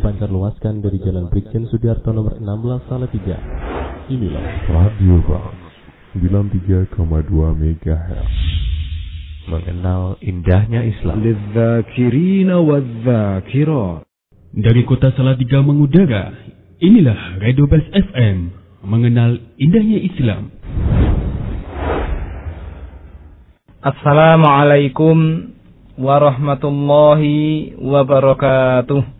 dipancarluaskan dari Jalan Brigjen Sudiarto nomor 16 Salatiga. Inilah Radio Bang 93,2 MHz. Mengenal indahnya Islam. Dari kota Salatiga mengudara, inilah Radio Best FM. Mengenal indahnya Islam. Assalamualaikum warahmatullahi wabarakatuh.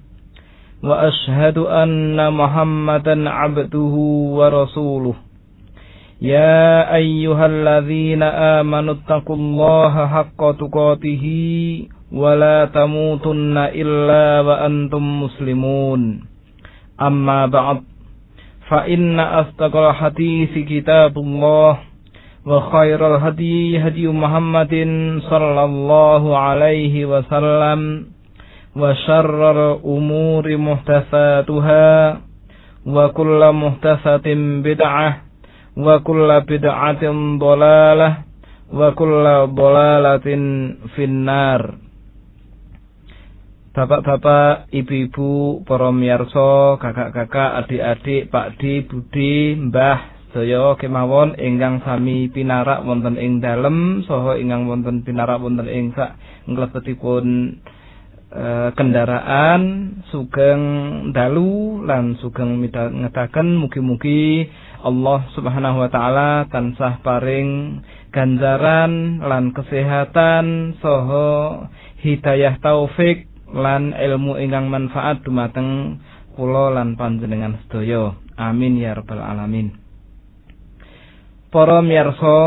وأشهد أن محمدا عبده ورسوله. يا أيها الذين آمنوا اتقوا الله حق تقاته ولا تموتن إلا وأنتم مسلمون. أما بعد فإن أصدق الحديث كتاب الله وخير الهدي هدي محمد صلى الله عليه وسلم. وشر الأمور محدثاتها وكل محدثة بدعة وكل بدعة ضلالة وكل ضلالة في النار Bapak-bapak, ibu-ibu, para miyarsa, kakak-kakak, adik-adik, pakdi, budi, mbah, sedaya kemawon ingkang sami pinarak wonten ing dalem saha ingkang wonten pinarak wonten ing sak nglebetipun e, kendaraan sugeng dalu lan sugeng midhangetaken mugi-mugi Allah Subhanahu wa taala tansah paring ganjaran lan kesehatan saha hidayah taufik lan ilmu ingkang manfaat dumateng kula lan panjenengan sedaya. Amin ya rabbal alamin. Para miyarsa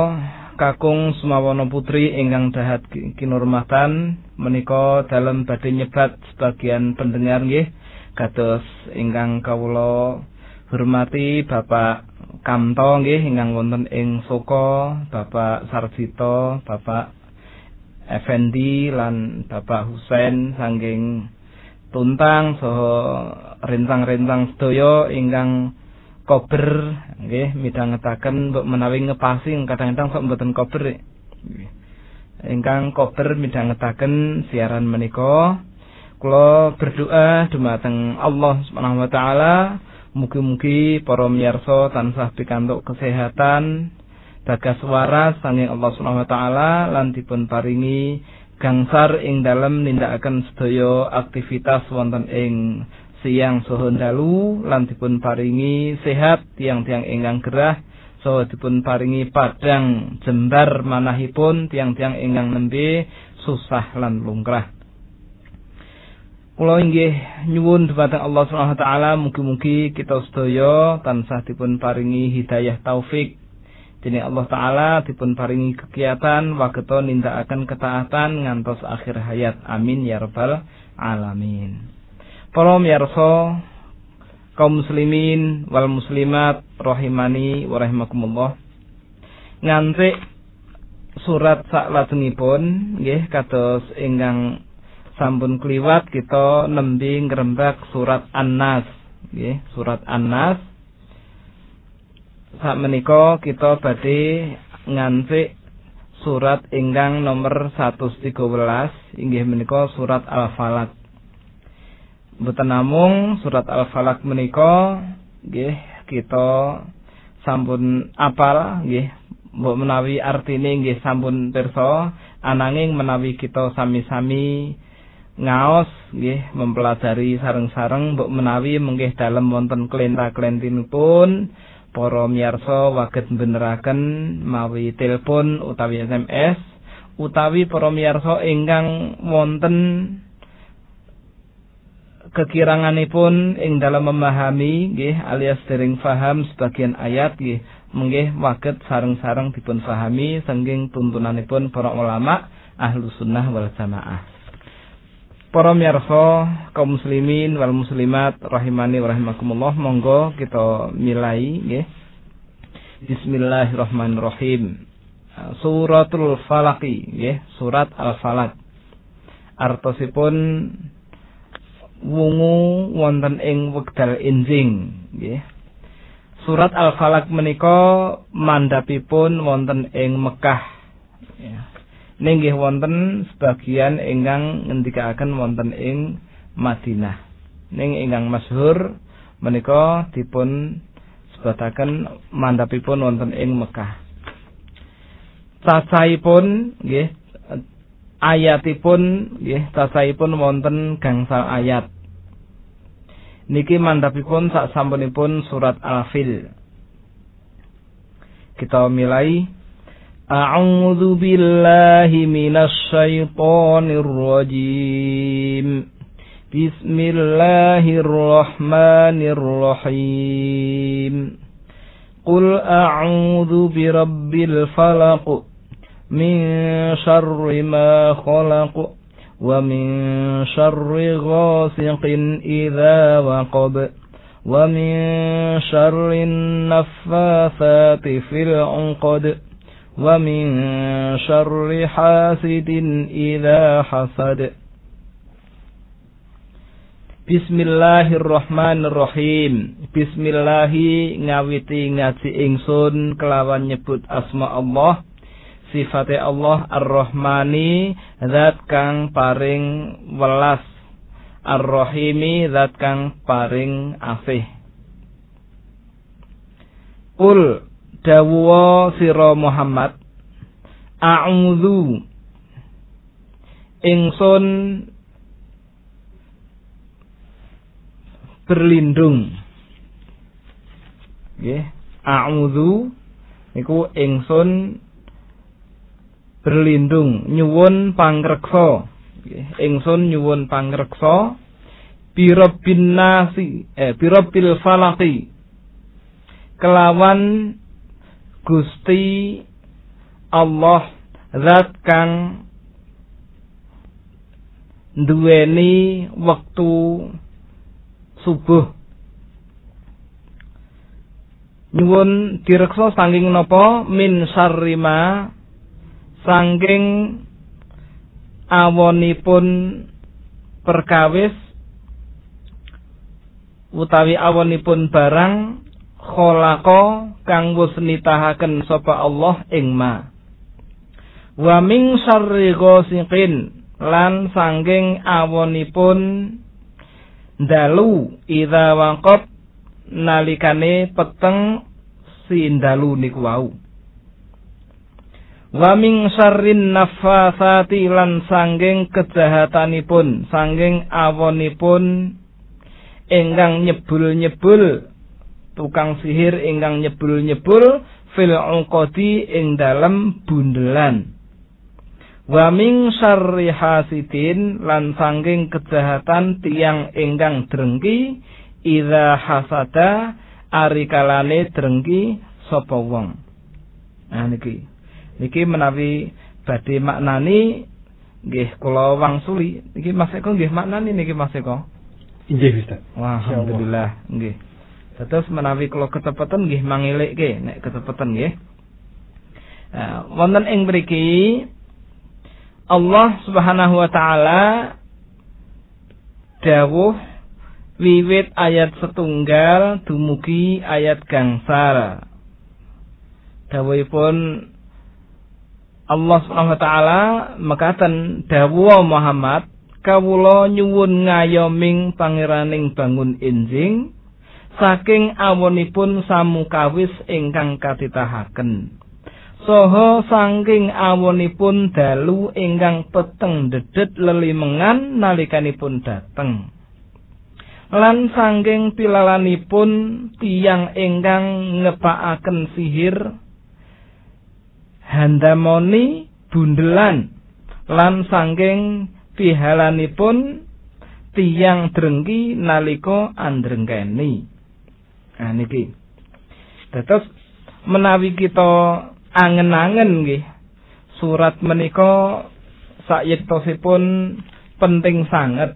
kakung sumawana putri ingkang dahat kinurmatan menika dalem badhe nyebat sebagian pendengar nggih kados ingkang kawula hormati Bapak Kamto nggih ingkang wonten ing Soko, Bapak Sarjito, Bapak Effendi lan Bapak Husain saking tuntang saha rentang-rentang sedaya ingkang kober nggih midhangetaken menawi ngepasi kadang-kadang sok mboten kober ingkang kober midhangetaken siaran menika kula berdoa dumateng Allah Subhanahu wa taala mugi-mugi para miyarsa tansah pikantuk kesehatan bagas waras sanging Allah Subhanahu wa taala lan dipun paringi gangsar ing dalem nindakaken sedaya aktivitas wonten ing siang saha dalu lan dipun paringi sehat tiang-tiang ingkang gerah saha dipun paringi padang jembar manahipun tiang-tiang ingkang nembe susah lan lungkrah Kula inggih nyuwun dumateng Allah Subhanahu wa taala mugi-mugi kita sedaya tansah dipun paringi hidayah taufik Dene Allah Ta'ala dipun paringi kegiatan wageto nindakaken ketaatan ngantos akhir hayat. Amin ya rabbal alamin. Para miyarsa kaum muslimin wal muslimat rahimani wa rahimakumullah. Nganti surat saklajengipun nggih kados ingkang sampun kliwat kita nembe ngrembak surat An-Nas nggih surat An-Nas sak menika kita badhe nganti surat ingkang nomor 113 inggih menika surat Al-Falaq. Mboten namung surat Al-Falaq menika nggih kita sampun apal nggih mbok menawi artine nggih sampun pirsa ananging menawi kita sami-sami ngaos nggih mempelajari sareng-sareng mbok menawi menggih dalem wonten klenta-klentinipun para miyarsa waget beneraken mawi telepon utawi SMS utawi para miyarsa ingkang wonten kekiranganipun ing dalam memahami nggih alias dereng faham sebagian ayat nggih menggih waget sareng-sareng dipun fahami saking tuntunanipun para ulama ahlu sunnah wal jamaah Para miyarsa kaum muslimin wal muslimat rahimani wa rahimakumullah monggo kita milai nggih. Bismillahirrahmanirrahim. Suratul Falaki nggih, surat Al-Falaq. Artosipun wungu wonten ing wekdal enjing nggih. Surat Al-Falaq menika mandhapipun wonten ing Mekah. Ya. Wonten sebagian ingkang ngendikaaken wonten ing Madinah. Ning ingkang masyhur menika dipun sebataken mandhapipun wonten ing Mekah. Cacahipun nggih ayatipun nggih cacahipun wonten gangsal ayat. Niki mandhapipun sak sampunipun surat Al-Fil. Kita mulai A'udzu billahi minasy syaithanir rajim. Bismillahirrahmanirrahim. Qul a'udzu birabbil falaq min syarri ma khalaq. ومن شر غاسق إذا وقب ومن شر النفاثات في العقد ومن شر حاسد إذا حسد Bismillahirrahmanirrahim. Bismillahi ngawiti ngaji ingsun kelawan nyebut asma Allah sifate Allah Ar-Rahmani zat kang paring welas. Ar-Rahimi zat kang paring asih. Ul dawuwa sira Muhammad A'udzu ingsun berlindung. Nggih a'udzu niku ingsun berlindung. Nyuwun pangreksa. Ingsun nyuwun pangreksa. Birabbin nasi eh birabbil falaqi kelawan Gusti Allah zat kang duweni wektu subuh. Nyuwun direksa sanging napa? Min sarrima sangking awonipun perkawis utawi awonipun barang kholako kang wus nitahaken sapa Allah ing ma. Wa min syarri ghasiqin lan sangking awonipun dalu idza waqab nalikane peteng si dalu niku wau Wa min syarrin nafasati lan sanging kejahatanipun, sanging awonipun ingkang nyebul-nyebul tukang sihir ingkang nyebul-nyebul fil uqadi ing dalem bundelan. Wa min syarri hasidin lan sanging kejahatan tiang ingkang drengki idza hasada ari kalane drengki sapa wong. Nah niki niki menawi badhe maknani nggih kula wangsuli niki Mas Eko nggih maknani niki Mas Eko Inggih Ustaz. Wah, alhamdulillah nggih. Terus menawi kula ketepetan nggih mangilikke nek ketepetan nggih. Nah, wonten ing mriki Allah Subhanahu wa taala dawuh wiwit ayat setunggal dumugi ayat gangsal. Dawuhipun Allah Subhanahu wa taala mekaten dawuh Muhammad kawula nyuwun ngayoming pangeraning bangun enjing saking awonipun samukawis ingkang katitahaken. Saha saking awonipun dalu ingkang peteng dedet lelimengan nalikanipun dateng. Lan saking pilalanipun tiyang ingkang ngepakaken sihir handamoni bundelan lan saking pihalanipun tiyang drengki nalika andrengkeni. Nah niki. Terus menawi kita angen-angen nggih surat menika sayektosipun penting sangat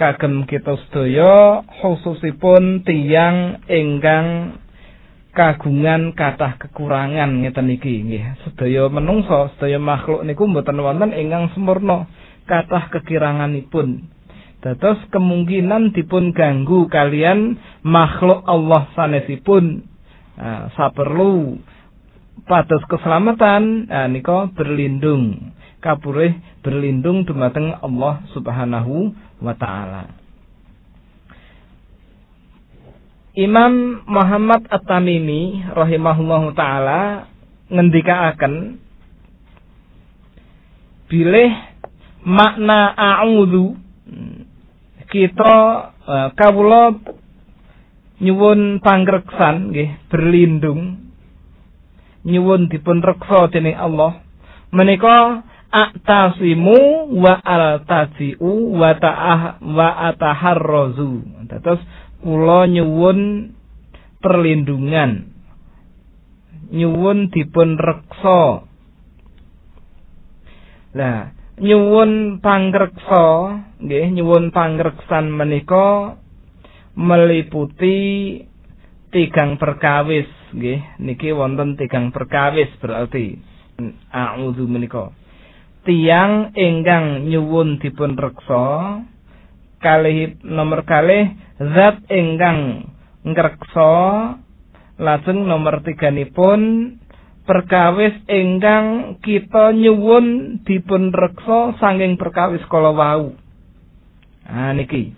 kagem kita sedaya khususipun tiyang ingkang kagungan kathah kekurangan ngeten iki nggih. Sedaya menungso sedaya makhluk niku mboten wonten ingkang sempurna kathah kekiranganipun. Dados kemungkinan dipun ganggu kalian makhluk Allah sanesipun. Nah, saperlu pados keselamatan nah, nika berlindung. Kapurih berlindung dumateng Allah Subhanahu wa taala Imam Muhammad At-Tamimi rahimahullahu taala ngendikaaken bilih makna a'udzu kita uh, kawula nyuwun pangreksan nggih berlindung nyuwun dipun reksa dening Allah. Menika aktasimu wa altajiu wa ta'ah wa ataharrazu. Terus kula nyuwun perlindungan. Nyuwun dipun reksa lah nyuwun pangreksa nggih nyuwun pangreksan menika meliputi tigang perkawis nggih. Niki wonten tigang perkawis berarti a'udzu menika. Tiang ingkang nyuwun dipun reksa kalih nomor kalih zat ingkang ngreksa lajeng nomor tiganipun perkawis ingkang kita nyuwun dipun reksa sanging perkawis kala wau. Ah niki.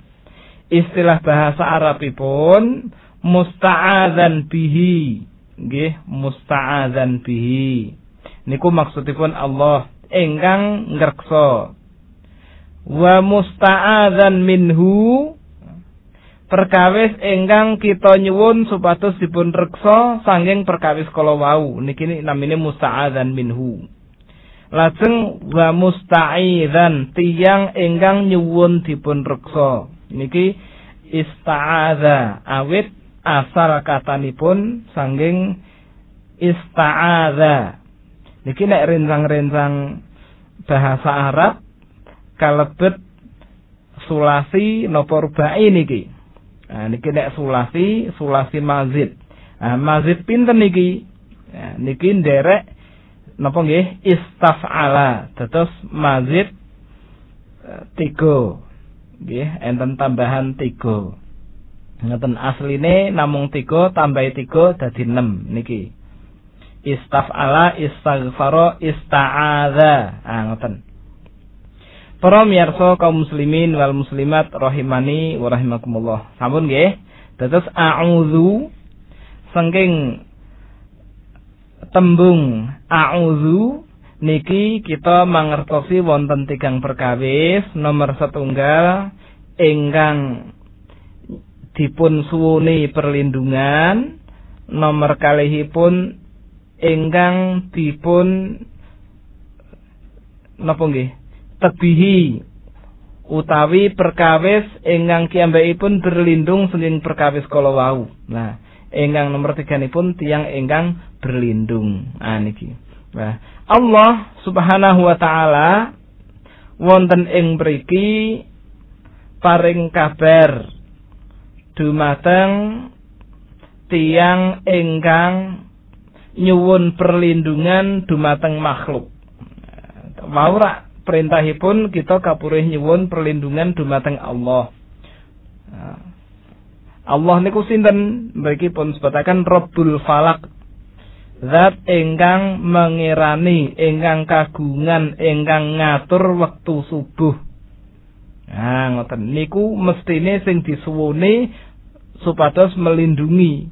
Istilah bahasa Arabipun musta'adzan bihi. Nggih, musta'adzan bihi. Niku maksudipun Allah ingkang ngreksa wa musta'adzan minhu. Perkawis ingkang kita nyuwun supados dipun reksa sanging perkawis kala wau. Niki namine musta'adzan minhu. Lajeng wa musta'idzan tiyang ingkang nyuwun dipun reksa. Niki ista'adza awit asal katanipun sanging ista'adza niki nek rencang-rencang bahasa Arab kalebet sulasi napa rubai niki. Nah niki nek sulasi, sulasi mazid. Nah, mazid pinten niki? Nah, niki nderek napa nggih istaf'ala. Dados mazid eh, tiga. Nggih, enten tambahan tiga. Ngeten asline namung tiga tambahi tiga dadi enam niki. Istaf'ala, istaghfara, ista'adza. Ah ngoten. Para miyarsa kaum muslimin wal muslimat rahimani wa rahimakumullah. Sampun nggih. Dados a'udzu saking tembung a'udzu niki kita mangertosi wonten tigang perkawis nomor setunggal ingkang dipun suwuni perlindungan nomor kalihipun ingkang dipun napa nggih tebihi utawi perkawis ingkang pun berlindung senging perkawis kala wau. Nah, ingkang nomor pun tiang ingkang berlindung. Ah niki. Nah, Allah Subhanahu wa taala wonten ing mriki paring kabar dumateng tiang ingkang nyuwun perlindungan dumateng makhluk. Mau perintahipun kita kapurih nyuwun perlindungan dumateng Allah. Allah niku sinten mriki pun sebataken Rabbul Falak. Zat ingkang mengirani, ingkang kagungan, ingkang ngatur wektu subuh. Nah, ngoten niku mestine sing disuwuni supados melindungi.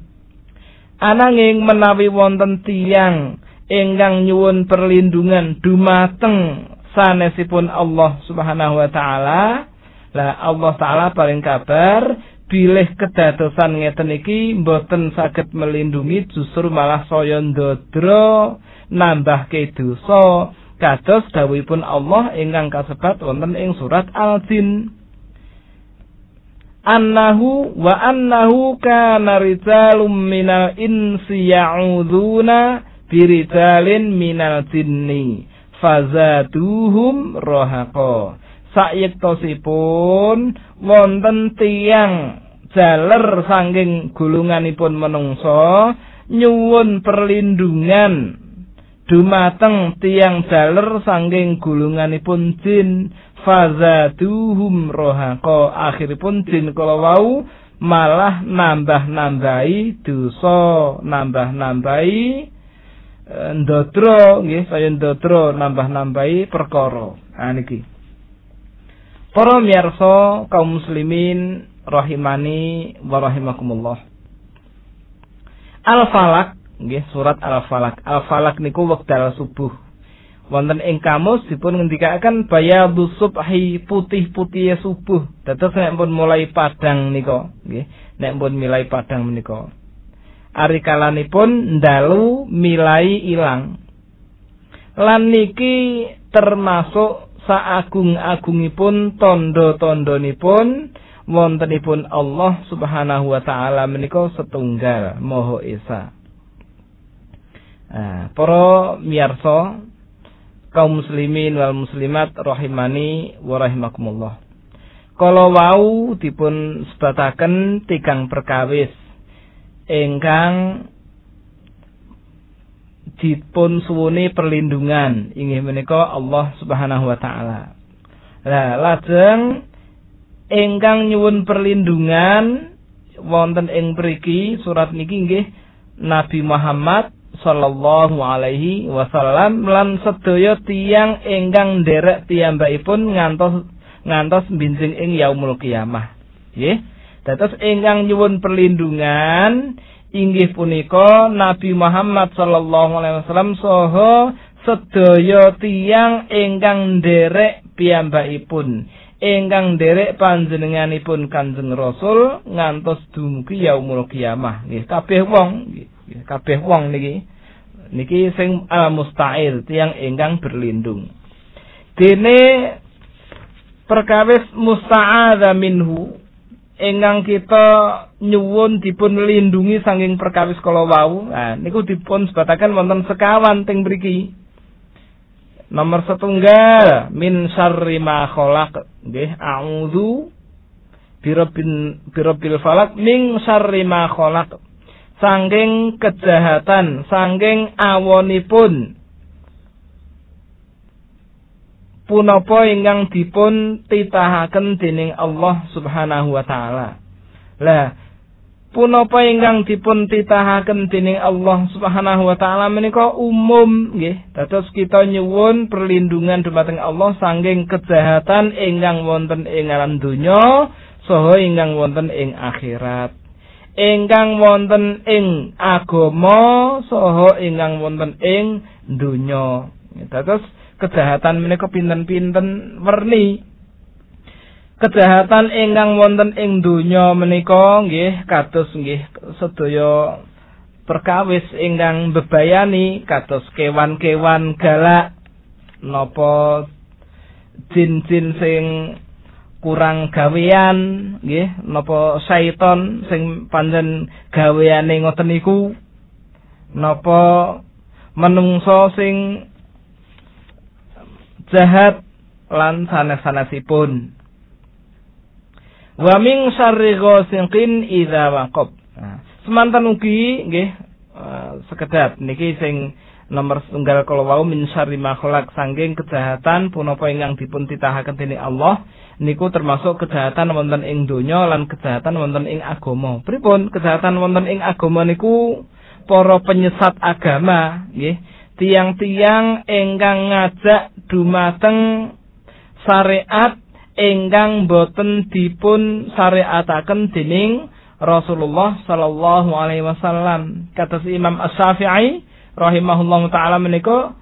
Ananging menawi wonten tiyang ingkang nyuwun perlindungan dumateng sanesipun Allah Subhanahu wa taala lah Allah taala paling kabar bilih kedadosan ngeten iki mboten saged melindungi justru malah saya nambah dosa kados dawuhipun Allah ingkang kasebat wonten ing surat Al-Jin. Annahu wa annahu kana rijalum minal insi ya'uduna birijalin minal jinni fazaduhum rohako sayektosipun wonten tiang jaler sanging gulunganipun menungso nyuwun perlindungan. Dumateng tiang jaler sanging gulunganipun jin fazaduhum rohako akhiripun jin kala wau malah nambah-nambahi dosa nambah-nambahi e, ndodro nggih saya ndodro nambah-nambahi perkara ha niki para miyarsa kaum muslimin rahimani wa rahimakumullah Al Falak nggih surat Al Falak Al Falak niku wekdal subuh wonten ing kamus dipun ngendikaken bayadu subhi putih-putih subuh. Dados nek pun mulai padang nika, nggih. Nek pun milai padang menika. Ari kalanipun ndalu milai ilang. Lan niki termasuk saagung-agungipun tondo-tondonipun wontenipun Allah Subhanahu wa taala menika setunggal Maha Esa. Nah, para kaum muslimin wal muslimat rahimani wa rahimakumullah. Kala wau dipun sebataken tigang perkawis ingkang dipun suwuni perlindungan inggih menika Allah Subhanahu wa taala. Lah lajeng ingkang nyuwun perlindungan wonten ing mriki surat niki nggih Nabi Muhammad sallallahu alaihi wasallam lan sedaya tiyang ingkang nderek piyambakipun ngantos ngantos binjing ing yaumul kiamah. Nggih. Dados ingkang nyuwun perlindungan inggih punika Nabi Muhammad sallallahu alaihi wasallam saha sedaya tiyang ingkang nderek piyambakipun ingkang nderek panjenenganipun Kanjeng Rasul ngantos dumugi yaumul kiamah. Nggih, kabeh wong nggih kabeh wong niki niki sing al musta'il tiang ingkang berlindung dene perkawis musta'adza minhu ingkang kita nyuwun dipun lindungi saking perkawis kala wau. Nah niku dipun sebataken wonten sekawan teng mriki. Nomor setunggal min syarri ma khalaq. Nggih a'udzu birabbil falak min syarri ma khalaq. Sangking kejahatan, sangking awonipun punapa ingkang dipun titahaken dening Allah Subhanahu wa taala. Lah punapa ingkang dipun titahaken dening Allah Subhanahu wa taala menika umum nggih. Dados kita nyuwun perlindungan dumateng Allah sangking kejahatan ingkang wonten ing alam donya saha ingkang wonten ing akhirat. ingkang wonten ing agama saha ingkang wonten ing donya. Dados kejahatan menika pinten-pinten werni. Kejahatan ingkang wonten ing donya menika nggih kados nggih sedaya perkawis ingkang bebayani kados kewan-kewan galak napa jin-jin sing kurang gawean nggih napa syaiton sing pancen gaweane ngoten niku napa menungso sing jahat lan sanes-sanesipun. Wa min syarri ghasiqin idza waqab. Nah, semanten ugi nggih uh, sekedap. Niki sing nomor setunggal kalau wau min syarri makhluk sangking kejahatan punapa ingkang dipun titahaken dening Allah niku termasuk kejahatan wonten ing donya lan kejahatan wonten ing agama. Pripun? Kejahatan wonten ing agama niku para penyesat agama nggih tiang-tiang ingkang ngajak dumateng syariat ingkang boten dipun syariataken dening Rasulullah sallallahu alaihi wasallam. Kata si Imam Asy-Syafi'i rahimahullahu taala menika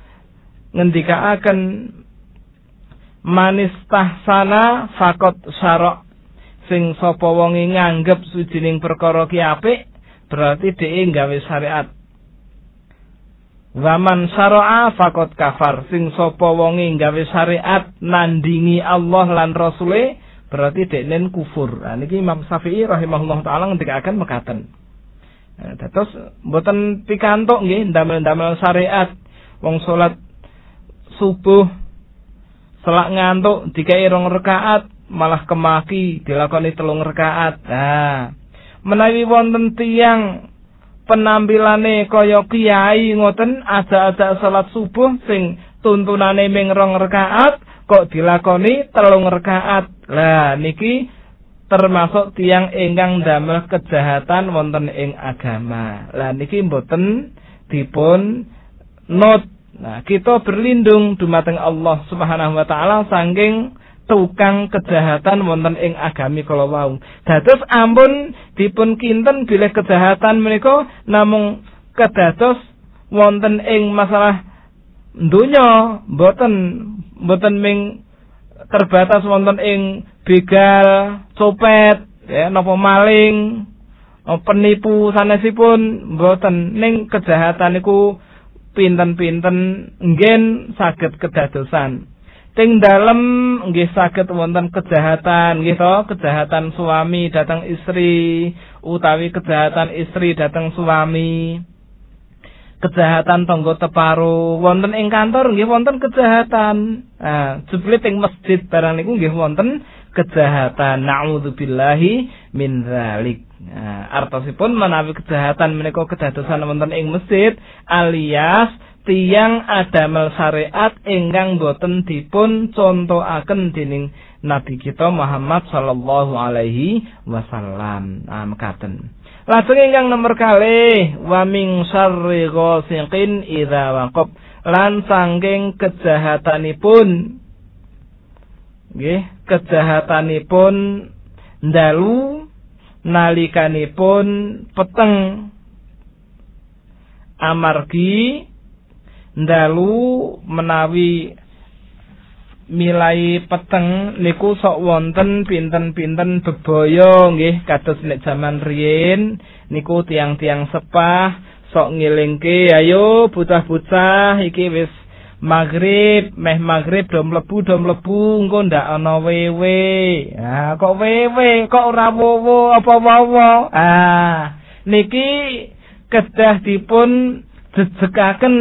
ngendikaaken manis tahsana fakot syarok sing sapa wonge nganggep sujining perkara ki apik berarti dhek gawe syariat Waman syara'a fakot kafar sing sapa wonge gawe syariat nandingi Allah lan Rasule berarti deknen kufur. Nah niki Imam Syafi'i rahimahullah taala ngendikaken mekaten. Nah, dados mboten pikantuk nggih ndamel-ndamel syariat wong salat subuh selak ngantuk dikai rong rakaat malah kemaki dilakoni telung rakaat nah menawi wonten tiyang penampilane kaya kiai ngoten aja-aja salat subuh sing tuntunane ming rong rakaat kok dilakoni telung rakaat lah niki termasuk tiang ingkang damel kejahatan wonten ing agama. Lah niki mboten dipun not. Nah kita berlindung dumateng Allah Subhanahu wa taala saking tukang kejahatan wonten ing agami kala wau. Dados ampun dipun kinten bilih kejahatan menika namung kedados wonten ing masalah donya mboten mboten ming terbatas wonten ing begal, copet, ya napa maling, penipu sanesipun mboten ning kejahatan niku pinten-pinten nggen saged kedadosan. Ting dalem nggih saged wonten kejahatan nggih to, kejahatan suami datang istri utawi kejahatan istri datang suami. Kejahatan tonggo teparu wonten ing kantor nggih wonten kejahatan. Nah, jebule teng masjid barang niku nggih wonten kejahatan. Nauzubillahi min dzalik. Nah, artosipun menawi kejahatan menika kedadosan wonten ing masjid alias tiang adamel syariat ingkang boten dipun contohaken dening Nabi kita Muhammad sallallahu alaihi wasallam. Mekaten. Lajeng ingkang nomor kali wa min syarri ghasiqin idza waqab lan saking kejahatanipun nggih kejahatanipun ndalu nalikanipun peteng amargi ndalu menawi milai peteng niku sok wonten pinten-pinten bebaya nggih kados nek jaman riyin niku tiang-tiang sepah sok ngilingke ayo bocah-bocah iki wis maghrib meh maghrib do mlebu do mlebu engko ndak ana wewe. Ah kok wewe kok ora wowo apa wowo? Ah niki kedah dipun jejekaken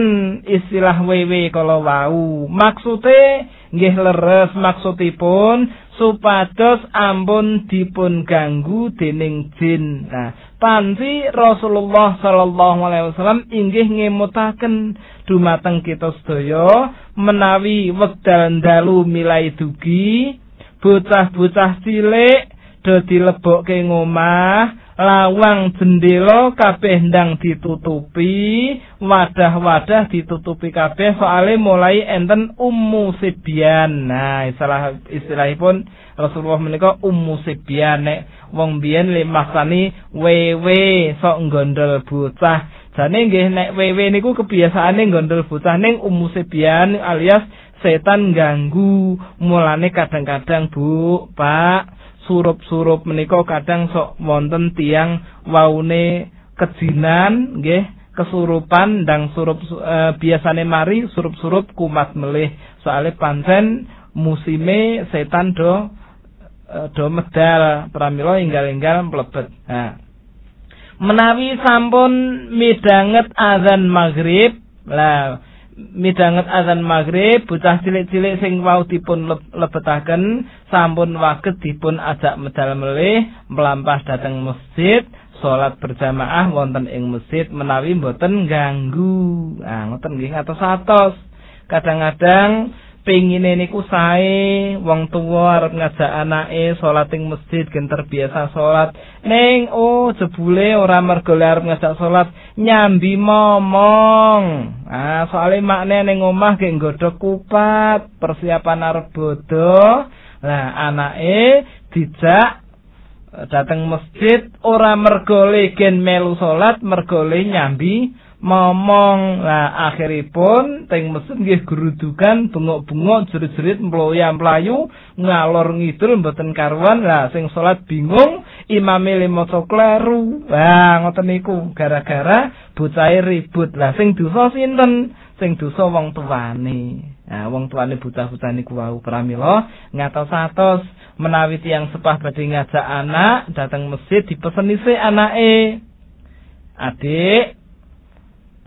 istilah wewe kala wau. Maksude nggih leres maksudipun supados ampun dipun ganggu dening jin. Nah panci Rasulullah sallallahu alaihi wasallam inggih ngemutaken dumateng kita sedaya menawi wekdal dalu milai dugi bocah-bocah cilik do dilebokke ngomah lawang jendela kabeh ndang ditutupi wadah-wadah ditutupi kabeh soale mulai enten ummu sibyan. Nah istilah istilahipun Rasulullah menika ummu sibyan. Nek wong biyen limasani wewe sok gondol bocah. Jane nggih nek wewe niku kebiasaane gondol bocah ning ummu sibyan alias setan ganggu. Mulane kadang-kadang Bu Pak surup-surup menika kadang sok wonten tiang waune kejinan nggih kesurupan dan surup e, biasane mari surup-surup kumat melih. Soalnya pancen musime setan do e, do medal pramila inggal-inggal mlebet. Nah menawi sampun midanget azan maghrib lah midanget azan maghrib bocah cilik-cilik sing wau dipun lebetaken sampun waget dipun ajak medal melih melampah dateng masjid salat berjamaah wonten ing masjid menawi mboten ganggu. Ah ngoten nggih atos-atos kadang-kadang pengine niku sae wong tuwa arep ngajak anake salat ing masjid gen terbiasa salat. Ning oh jebule ora mergo arep ngajak salat nyambi momong. Ah soalé makne ning omah ge nggodhog kupat persiapan arep bodho. Lah anake dijak dateng masjid ora mergo gen melu salat mergo nyambi momong lah akhiripun teng mesin nggih gerudukan bengok-bengok jerit-jerit mloya-mlayu ngalor ngidul mboten karuan lah sing salat bingung imame maca kleru lah ngoten niku gara-gara bocah ribut. Lah sing dosa sinten? Sing dosa wong tuane. Nah wong tuane bocah-bocah niku wau pramila ngatos-atos menawi tiyang sepah badhe ngajak anak dateng masjid dipeseni se anake. Adik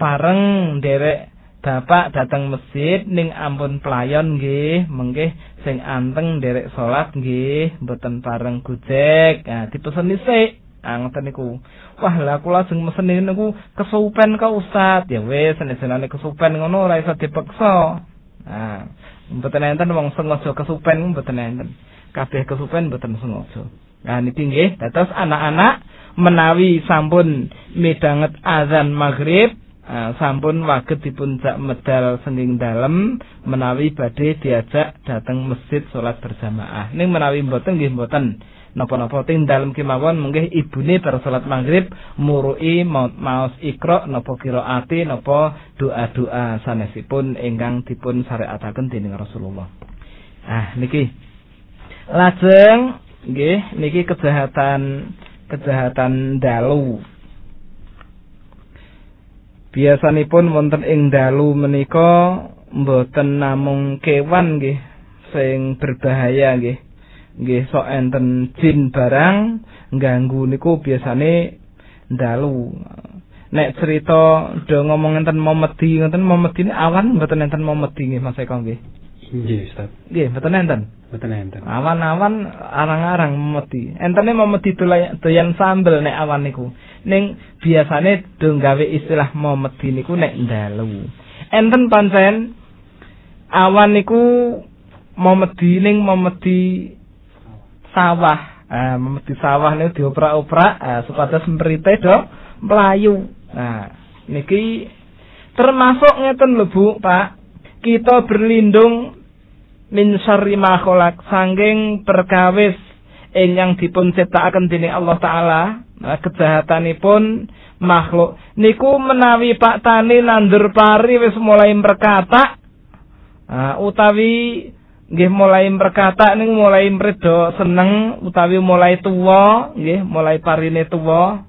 bareng derek Bapak datang masjid ning ampun pelayon nggih, mengke sing anteng nderek salat nggih, mboten pareng gojek. Nah, dipeseni sik. Ah ngoten niku. Wah, lah kula sing mesen niku kesupen kok Ustaz. Ya wis, senenane kesupen ngono ora iso dipeksa. Nah, mboten enten wong sengaja kesupen mboten enten. Kabeh kesupen mboten sengaja. Nah niki nggih, dados anak-anak menawi sampun midanget azan maghrib Sampun waget dipun jak medal senging dalem menawi badhe diajak dateng masjid salat berjamaah. Ning menawi mboten nggih mboten napa-napa ting dalem kemawon menggih ibune bar salat maghrib murui maos ikra napa qiraati napa doa-doa sanesipun ingkang dipun syariataken dening Rasulullah. Ah niki lajeng nggih niki kejahatan kejahatan dalu biasanipun wonten ing dalu menika mboten namung kewan nggih sing berbahaya nggih. Nggih sok enten jin barang ganggu niku biasane dalu. Nek cerita do ngomong enten momedi ngoten momedi awan mboten enten momedi nggih Mas Eko nggih Nggih, Ustaz. Nggih, mboten enten. Mboten enten. Awan-awan arang-arang memedi. Entene memedi doyan sambel nek awan niku. Ning biasane do gawe istilah memedi niku nek ndalu. Enten pancen awan niku memedi ning memedi sawah. Ah, memedi sawah niku dioprak-oprak ah, supados mrite do mlayu. Nah, niki termasuk ngeten lho Bu, Pak. Kita berlindung min syarri ma khalaq. Sanging perkawis ingkang dipun ciptakaken dening Allah taala kejahatanipun makhluk. Niku menawi Pak Tani nandur pari wis mulai berkata nah, utawi nggih mulai berkata ning mulai mredo seneng utawi mulai tuwa nggih mulai parine tuwa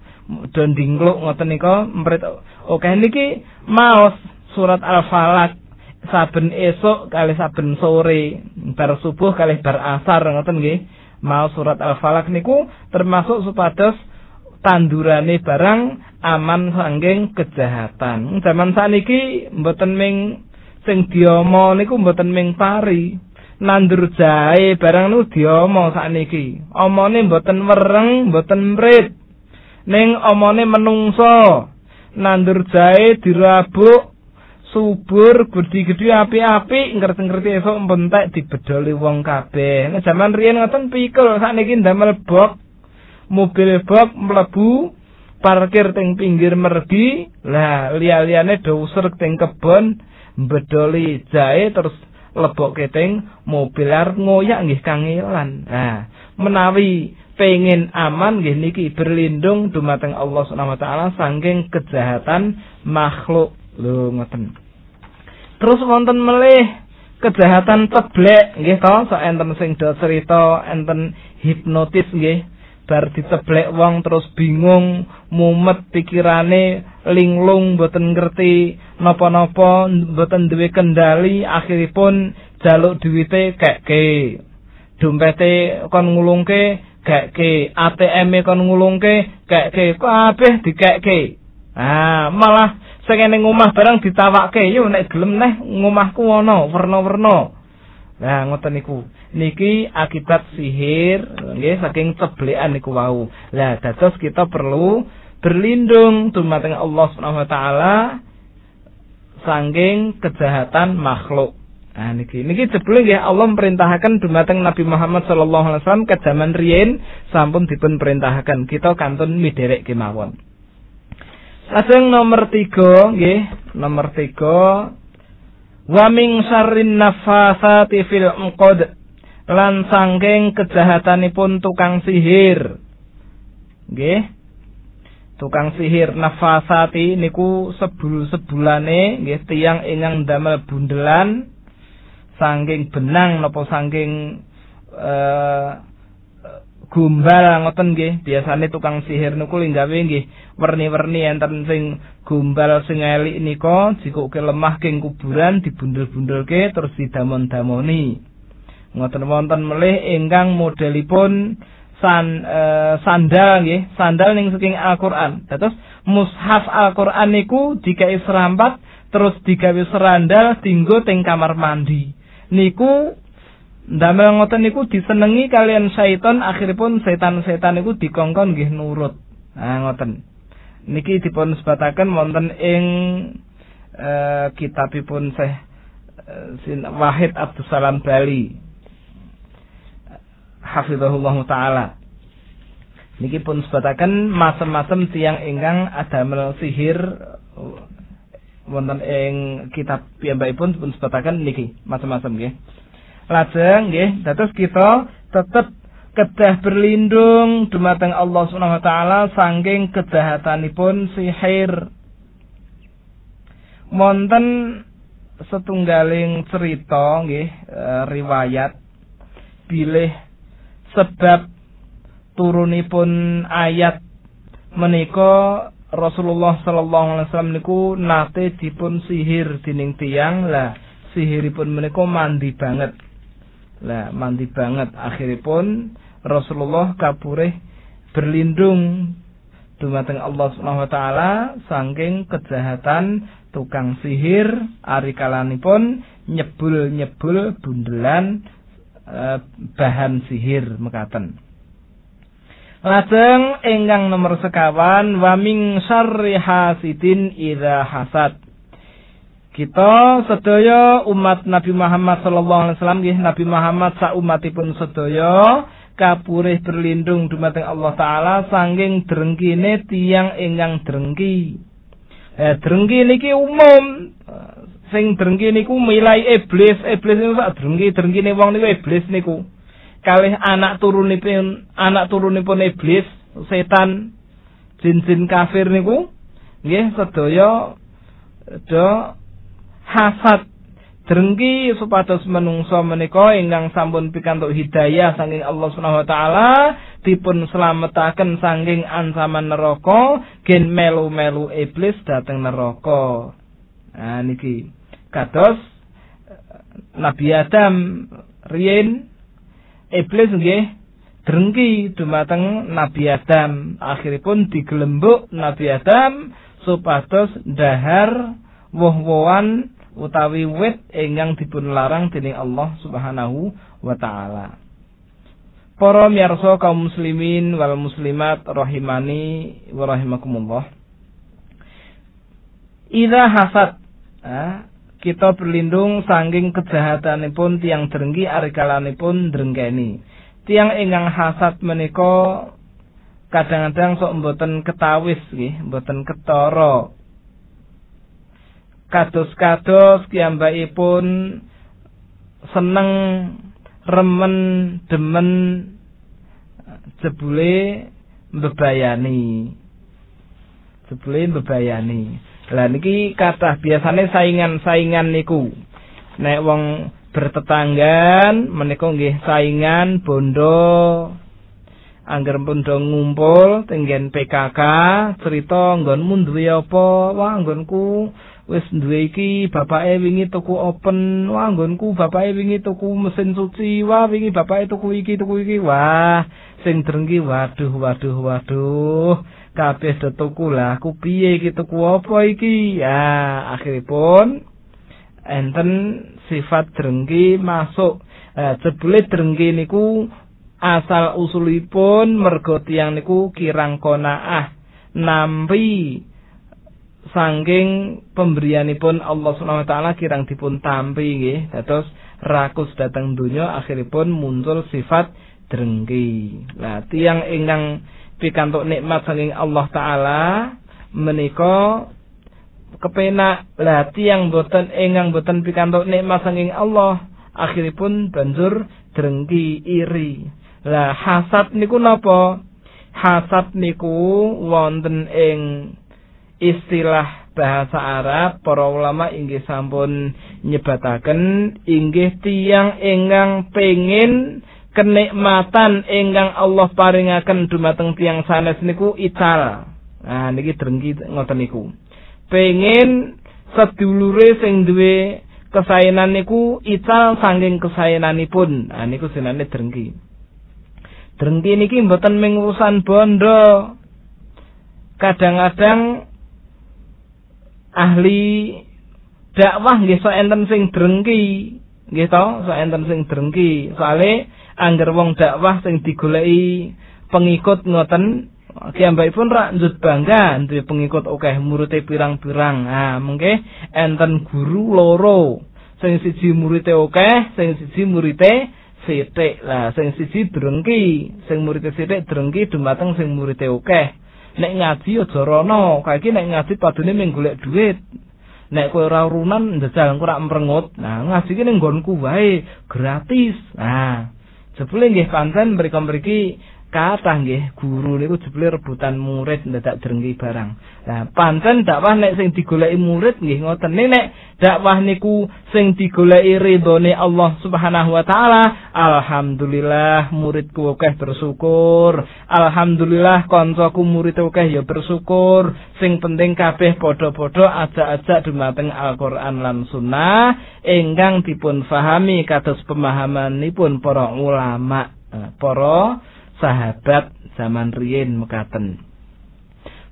do ndingkluk ngoten nika mret oke niki maos surat al-falaq saben esok kali saben sore bar subuh kali bar asar ngoten nggih. Mau surat al-falaq niku termasuk supados tandurane barang aman sanging kejahatan. Zaman saniki mboten ming sing diomo niku mboten ming pari. Nandur jahe barang niku diomo sakniki. Omone mboten wereng mboten mrit. Ning omone menungso nandur jahe dirabuk subur gede-gede api-api ngerti-ngerti esok mbentek dibedoli wong kabeh. Nek jaman riyen ngoten pikul sakniki ndamel bok mobil bok mlebu parkir teng pinggir mergi lah liya-liyane do usur teng kebon bedoli jahe terus lebok keteng mobil arep ngoyak nggih kangelan. Nah menawi pengen aman nggih niki berlindung dumateng Allah Subhanahu wa taala saking kejahatan makhluk. Lho ngoten Terus wonten melih kejahatan teblek nggih to, sok enten sing do cerita enten hipnotis nggih. Bar diteblek wong terus bingung, mumet pikirane, linglung boten ngerti napa-napa, boten duwe kendali, akhiripun jaluk duwite kekke. Dompete kon ngulungke kekke, ATM-e kon ngulungke kekke, kabeh dikekke. Ah, malah sing ning omah barang ditawakke yo nek gelem neh ngomahku ana werna-werna. Nah ngoten niku. Niki akibat sihir nggih saking ceblekan niku wau. Lah dados kita perlu berlindung dumateng Allah Subhanahu wa taala saking kejahatan makhluk. Nah niki. Niki jebule nggih Allah memerintahkan dumateng Nabi Muhammad sallallahu alaihi wasallam ke zaman riyin sampun dipun perintahaken kita kantun miderek kemawon. Lajeng nomor tiga, nggih, nomor tiga. Wa min syarrin nafasati fil uqad. Lan sangking kejahatanipun tukang sihir. Nggih. Tukang sihir nafasati niku sebul-sebulane nggih tiyang ingkang damel bundelan saking benang napa saking uh, gombal ngoten nggih. Biasane tukang sihir niku linggawe nggih werni-werni enten sing gombal sing elik nika jikuke lemah king kuburan dibundel-bundelke terus didamon-damoni. Ngoten wonten melih ingkang modelipun san e, sandal nggih sandal ning saking Al-Qur'an. Dados mushaf Al-Qur'an niku dikai serampat terus digawe serandal dinggo teng kamar mandi. Niku ndamel ngoten niku disenengi kalian syaiton akhiripun setan-setan niku dikongkon nggih nurut. Nah ngoten. Niki dipun sebataken wonten ing uh, kitabipun Syekh uh, Wahid Abdus Salam Bali. Hafizahullah taala. Niki pun sebataken macam-macam tiang ingkang adamel sihir wonten ing kitab piyambakipun pun sebataken niki macam-macam nggih lajeng nggih dados kita tetep kedah berlindung dumateng Allah Subhanahu wa taala saking kejahatanipun sihir. Wonten setunggaling cerita nggih e, riwayat bilih sebab turunipun ayat menika Rasulullah sallallahu alaihi wasallam niku nate dipun sihir dening tiyang. Lah sihiripun menika mandi banget lah mandi banget akhiripun Rasulullah kapureh berlindung dumateng Allah Subhanahu wa taala saking kejahatan tukang sihir ari kalanipun nyebul-nyebul bundelan Eh, bahan sihir mekaten. Lajeng ingkang nomor sekawan wa min syarri hasidin idza hasad. Kita sedaya umat Nabi Muhammad sallallahu alaihi wasallam nggih Nabi Muhammad sak umatipun sedaya kapurih berlindung dumateng Allah taala sanging drengkine tiyang ingkang drengki. Eh drengki niki umum. Sing drengki niku milai iblis. Iblis niku sak drengki drengkine wong niku iblis niku. Kalih anak turunipun anak turunipun iblis setan jin-jin kafir niku nggih sedaya do hasad. Drengki supados menungso menika ingkang sampun pikantuk hidayah saking Allah Subhanahu wa taala dipun slametaken saking ancaman neraka gen melu-melu iblis dateng neraka. Nah niki. Kados Nabi Adam riyen iblis nggih drengki dumateng Nabi Adam. Akhiripun digelembuk Nabi Adam supados dahar woh-wohan utawi wit ingkang dipun larang dening Allah Subhanahu wa taala. Para miyarsa kaum muslimin wal muslimat rahimani wa rahimakumullah. Ida hasad, kita berlindung sangking kejahatanipun tiang drengki arikalanipun drengkeni. Tiang ingkang hasad menika kadang-kadang sok mboten ketawis nggih, mboten ketara. Kados-kados pun seneng remen demen jebule mbebayani. Jebule mbebayani. Lah niki kathah biasane saingan-saingan niku. Nek wong bertetanggan menika nggih saingan bondo angger bondo ngumpul tenggen PKK cerita nggonmu duwe apa wah nggonku wis duwe iki bapake wingi tuku open wah nggonku bapake wingi tuku mesin suci wah wingi bapake tuku iki tuku iki. Wah sing drengki waduh waduh waduh kabeh do tuku lah aku piye iki tuku apa iki? Ya akhiripun enten sifat drengki masuk eh, jebule drengki niku asal usulipun mergo tiyang niku kirang konaah. Nampi sangking pemberianipun Allah Subhanahu wa taala kirang dipun tampi nggih. Dados rakus datang dunia akhiripun muncul sifat drengki. Lah tiang ingkang pikantuk nikmat saking Allah taala menika kepenak. Lah tiang boten ingkang boten pikantuk nikmat saking Allah akhiripun banjur drengki iri lah hasad niku napa hasad niku wonten ing istilah bahasa Arab para ulama inggih sampun nyebataken inggih tiang ingkang pengin kenikmatan ingkang Allah paringaken dumateng tiang sanes niku ical. Nah niki drengki ngoten niku. Pengen sedulure sing duwe kesaenan niku ical saking kesaenanipun. Nah niku jenenge drengki. Drengki niki mboten ming urusan bondo. Kadang-kadang ahli dakwah nggih sok enten sing drengki. Nggih to, sok enten sing drengki. Soale angger wong dakwah sing digoleki pengikut ngoten pun rak njut bangga duwe pengikut akeh murite pirang-pirang. Ah, mengke enten guru loro. Sing siji murite akeh, sing siji murite sithik. Lah sing siji drengki, sing murite sithik drengki dumateng sing murite akeh. Nek ngaji aja rono, kae nek ngaji padune mung golek dhuwit. Nek kowe ora urunan njajal engko rak mrengut. Nah, ngaji ki ning nggonku wae gratis. Nah, jebule nggih pancen mriko-mriki kathah nggih guru niku jebule rebutan murid ndadak drengki barang. Nah, pancen dakwah nek sing digoleki murid nggih ngoten nek dakwah niku sing digoleki ridhone Allah Subhanahu wa taala, alhamdulillah muridku akeh bersyukur. Alhamdulillah kancaku murid akeh ya bersyukur. Sing penting kabeh padha-padha ajak-ajak dumateng Al-Qur'an lan Sunnah ingkang dipun fahami kados pemahamanipun para ulama. Nah, para sahabat zaman riyin mekaten.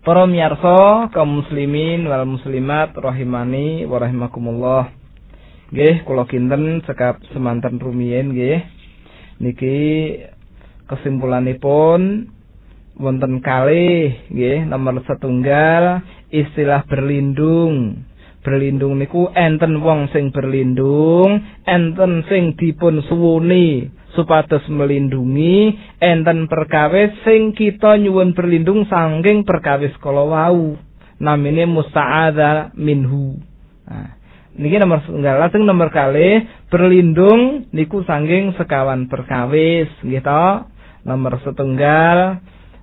Para miyarsa kaum muslimin wal muslimat rahimani wa rahimakumullah. Nggih kula kinten sekap semanten rumiyin nggih. Niki kesimpulanipun wonten kalih nggih nomor setunggal istilah berlindung. Berlindung niku enten wong sing berlindung, enten sing dipun suwuni supados melindungi enten perkawis sing kita nyuwun berlindung sangking perkawis kala wau namine musta'adza minhu. Nah niki nomor setunggal. Lajeng nomor kali berlindung niku sangking sekawan perkawis gitu nomor setunggal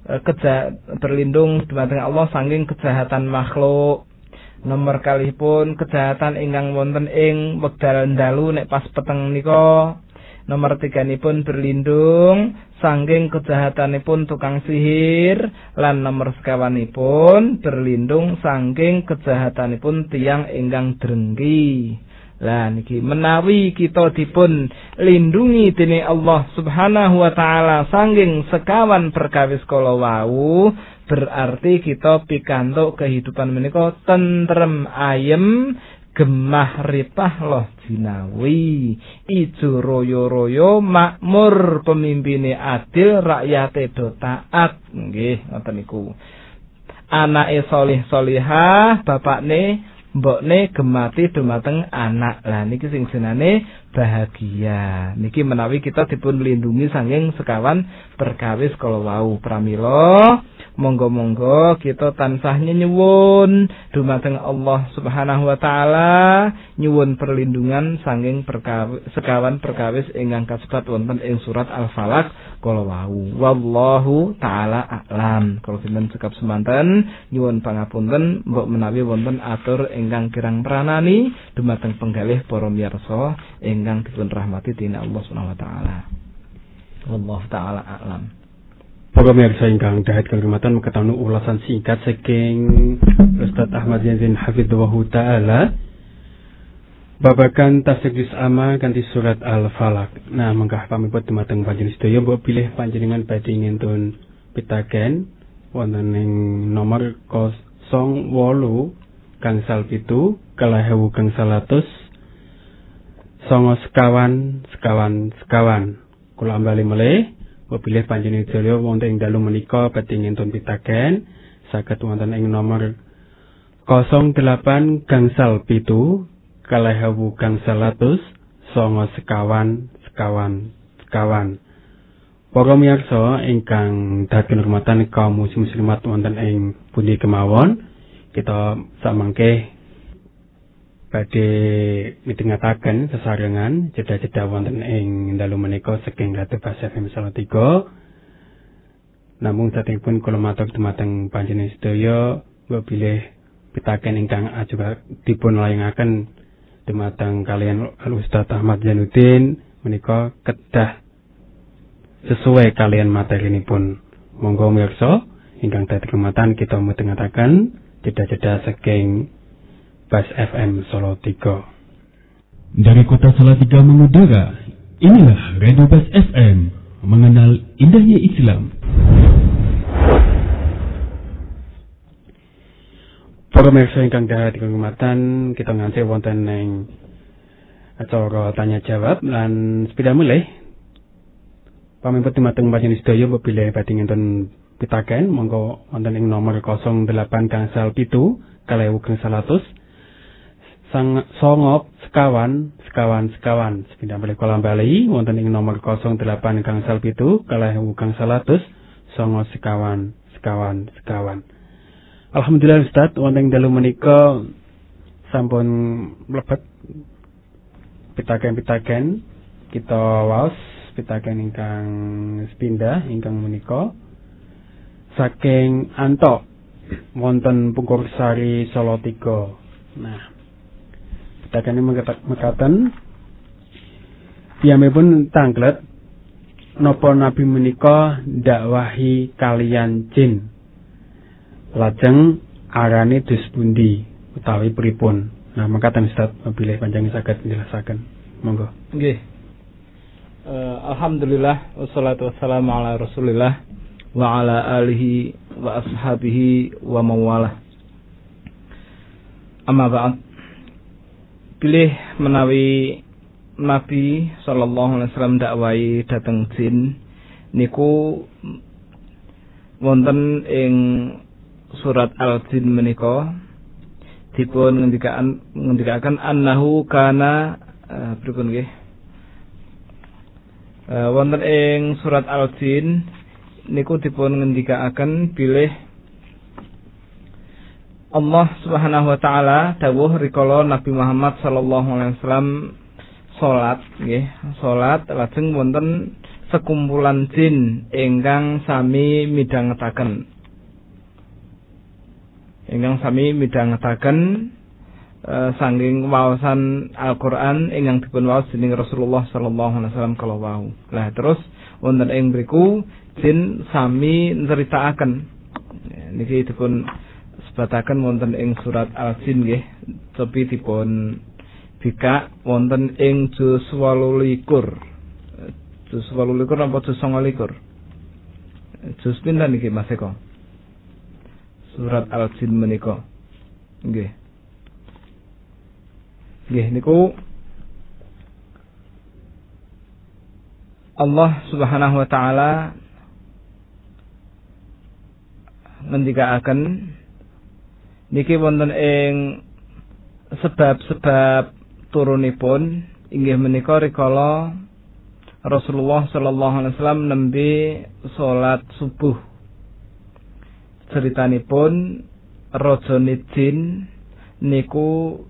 eh, keja berlindung dumateng Allah sangking kejahatan makhluk. Nomor kali pun kejahatan ingkang wonten ing wekdal dalu nek pas peteng nika Nomor tiga pun berlindung sangking kejahatanipun tukang sihir lan nomor sekawanipun berlindung sangking kejahatanipun tiang ingkang drengki. Lah niki menawi kita dipun lindungi dini Allah Subhanahu wa taala sangking sekawan perkawis kala wau berarti kita pikantuk kehidupan menika tentrem ayem gemah ripah loh jinawi. Ijo royo royo makmur pemimpine adil rakyate do taat. Nggih ngoten niku. Anake solih solihah bapakne mbokne gemati dumateng anak. Lah niki sing jenane bahagia. Niki menawi kita dipun lindungi sanging sekawan perkawis kalau wau. Pramila Monggo-monggo kita tansah nyuwun dumateng Allah Subhanahu wa taala nyuwun perlindungan sanging sekawan perkawis ingkang kasebat wonten ing surat Al-Falaq kala wau. Wallahu taala a'lam. Kalau sinten cekap semanten nyuwun pangapunten mbok menawi wonten atur ingkang kirang pranani dumateng penggalih para miyarsa ingkang dipun rahmati dening Allah Subhanahu wa taala. Wallahu taala a'lam. Para pemirsa ingkang dahat kehormatan mengetahui ulasan singkat saking Ustaz Ahmad Yazin Hafidhullah taala. Babakan tasik juz ama kanthi surat Al-Falaq. Nah, mengkah pamipun dumateng panjenengan sedaya mbok pilih panjenengan badhe ngentun pitaken wonten ing nomor 08 gangsal pitu kalahewu gangsal atus songo sekawan sekawan sekawan. Kula ambali melih Wapilih panjenengan sedaya wonten ing dalu menika badhe ngentun pitaken. Saged wonten ing nomor 08 gangsal pitu kalahawu gangsal atus songo sekawan sekawan sekawan. Para miyarsa ingkang dadi hormatan kaum muslimat wonten ing pundi kemawon kita samangke badhe mitengataken sesarengan jeda-jeda wonten ing dalu menika saking Ratu Bas FM tiga. Namung satengipun kula matur dumateng panjenengan sedaya mbok bilih pitaken ingkang ajuga dipun layangaken dumateng kalian Al Ustaz Ahmad Januddin menika kedah sesuai kalian materi ini pun monggo mirsa ingkang dadi kematan kita mitengataken jeda-jeda saking Bas FM Solo 3. Dari kota Salatiga mengudara, inilah Radio Bas FM, mengenal indahnya Islam. Para pemirsa ingkang dahat kehormatan, kita nganti wonten ing acara tanya jawab lan sepeda mulai. Pamimpin dumateng panjenengan sedaya bebile badhe ngenten pitaken monggo wonten ing nomor 08 gangsal 7 kalewu gangsal atus sang songop sekawan sekawan sekawan sepeda mulai kolam bali wonten ing nomor 08 gangsal 7 kalewu gangsal atus songo sekawan sekawan sekawan. Alhamdulillah Ustaz wonten ing dalu menika sampun mlebet pitaken-pitaken kita waos pitaken ingkang sepindah ingkang menika saking Antok wonten Pungkur Sari 3. Nah, pitaken mekaten piyambakipun tanglet napa nabi menika dakwahi kalian jin. Lajeng arane dus pundi utawi pripun? Nah mekaten Ustaz bilih panjenengan saged njelasaken monggo. Nggih. Uh, alhamdulillah wassalatu wassalamu ala rasulillah wa ala alihi wa ashabihi wa mawalah. Amma ba'd pilih menawi Nabi sallallahu alaihi wasallam dakwai dateng jin niku wonten ing surat Al-Jin menika. Dipun ngendikaken ngendikaken annahu kana uh, pripun nggih. Uh, wonten ing surat Al-Jin niku dipun ngendikaken bilih Allah Subhanahu wa taala dawuh rikala Nabi Muhammad sallallahu alaihi wasallam salat nggih salat lajeng wonten sekumpulan jin ingkang sami midhangetaken ingkang sami midhangetaken e, sanging waosan Al-Qur'an ingkang dipun waos dening Rasulullah sallallahu alaihi wasallam kala wau. Lah terus wonten ing mriku jin sami nceritakaken niki dipun sebataken wonten ing surat Al-Jin nggih tapi dipun bika wonten ing juz 28 juz 28 apa juz 29 juz pinten niki Mas Eko? Surat Al-Jin menika. Nggih. Nggih niku. Allah Subhanahu wa taala ngendikaaken niki wonten ing sebab-sebab turunipun inggih menika rikala Rasulullah sallallahu alaihi wasallam nembe salat subuh. Ceritanipun raja jin niku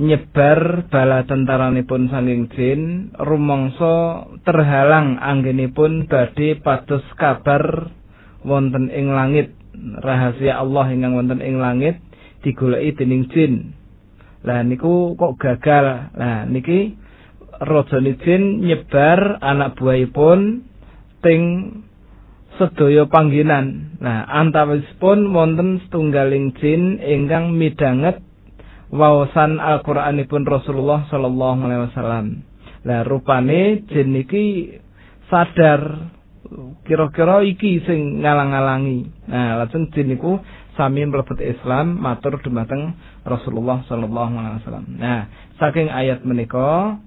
nyebar bala tentaranipun saking jin rumangsa terhalang anggenipun badhe pados kabar wonten ing langit rahasia Allah ingkang wonten ing langit digoleki dening jin Lah niku kok gagal. Lah niki raja jin nyebar anak buahipun ting sedaya panggenan. Nah, antawisipun wonten setunggaling jin ingkang midanget waosan Al-Qur'anipun Rasulullah sallallahu alaihi wasallam. Lah rupane jin niki sadar kira-kira iki sing ngalang-alangi. Nah, lajeng jin niku sami mlebet Islam matur dumateng Rasulullah sallallahu alaihi wasallam. Nah, saking ayat menika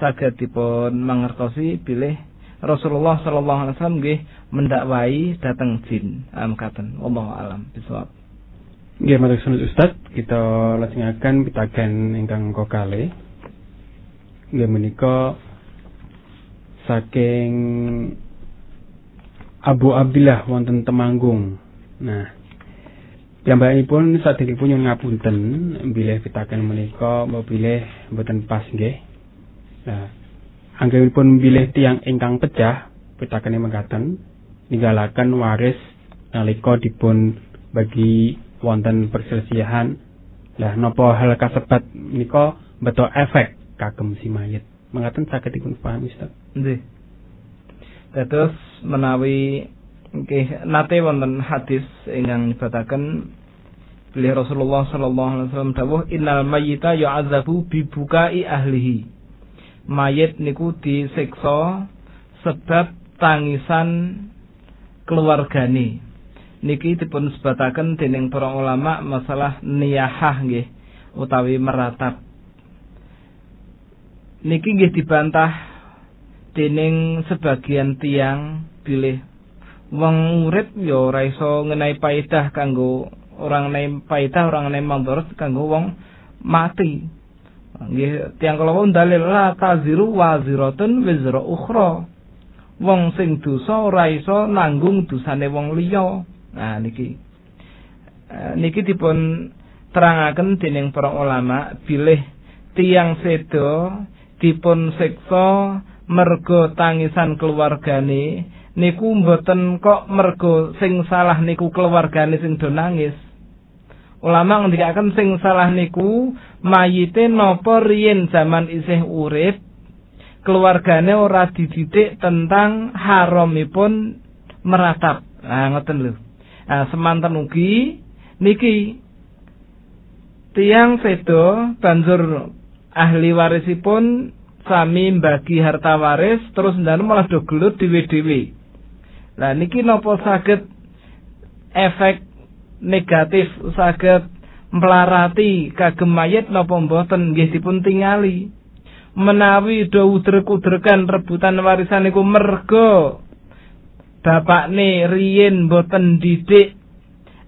saged dipun mangertosi bilih Rasulullah sallallahu alaihi wasallam nggih mendakwai dateng jin. Amkaten wallahu alam bisawab. Nggih matur sunan Ustaz, kita lajengaken pitaken ingkang kokale. Nggih menika saking Abu Abdillah wonten Temanggung. Nah, Piyambakipun sadèrèngipun nyuwun ngapunten bilih pitaken menika bilih mboten pas nggih. Nah, anggenipun bilih tiang ingkang pecah pitakene mengkaten ninggalaken waris nalika dipun bagi wonten perselisihan. Lah napa hal kasebat menika beto efek kagem si mayit. Mengkaten saged dipun pahami Ustaz. Nggih. Dados menawi Nggih, nate wonten hadis ingkang nyebataken bilih Rasulullah sallallahu alaihi wasallam dawuh innal mayyita yu'adzabu bi bukai ahlihi. Mayit niku disiksa sebab tangisan keluargane. niki dipun sebataken dening para ulama masalah niyahah nggih utawi meratap niki nggih dibantah dening sebagian tiang bilih wong urip ya ora iso ngenai paedah kanggo orang ngenai paedah orang ngenai mandharat kanggo wong mati. Nggih tiang kala wong dalil la taziru waziratun wizra ukhra. Wong sing dosa ora iso nanggung dosane wong liya. Nah niki. Uh, niki dipun terangaken dening para ulama bilih tiang sedo dipun siksa mergo tangisan keluargane niku mboten kok mergo sing salah niku keluargane sing do nangis. Ulama ngendikaken sing salah niku mayite napa riyin zaman isih urip keluargane ora dididik tentang haramipun meratap. Nah ngoten lho. Nah semanten ugi niki tiang sedo banjur ahli warisipun sami bagi harta waris terus ndan malah do gelut dhewe-dhewe. Lah niki napa saged efek negatif saged melarati kagem mayit napa mboten nggih dipun tingali. Menawi do udrek-udrekan rebutan warisan niku mergo bapakne riyin mboten didik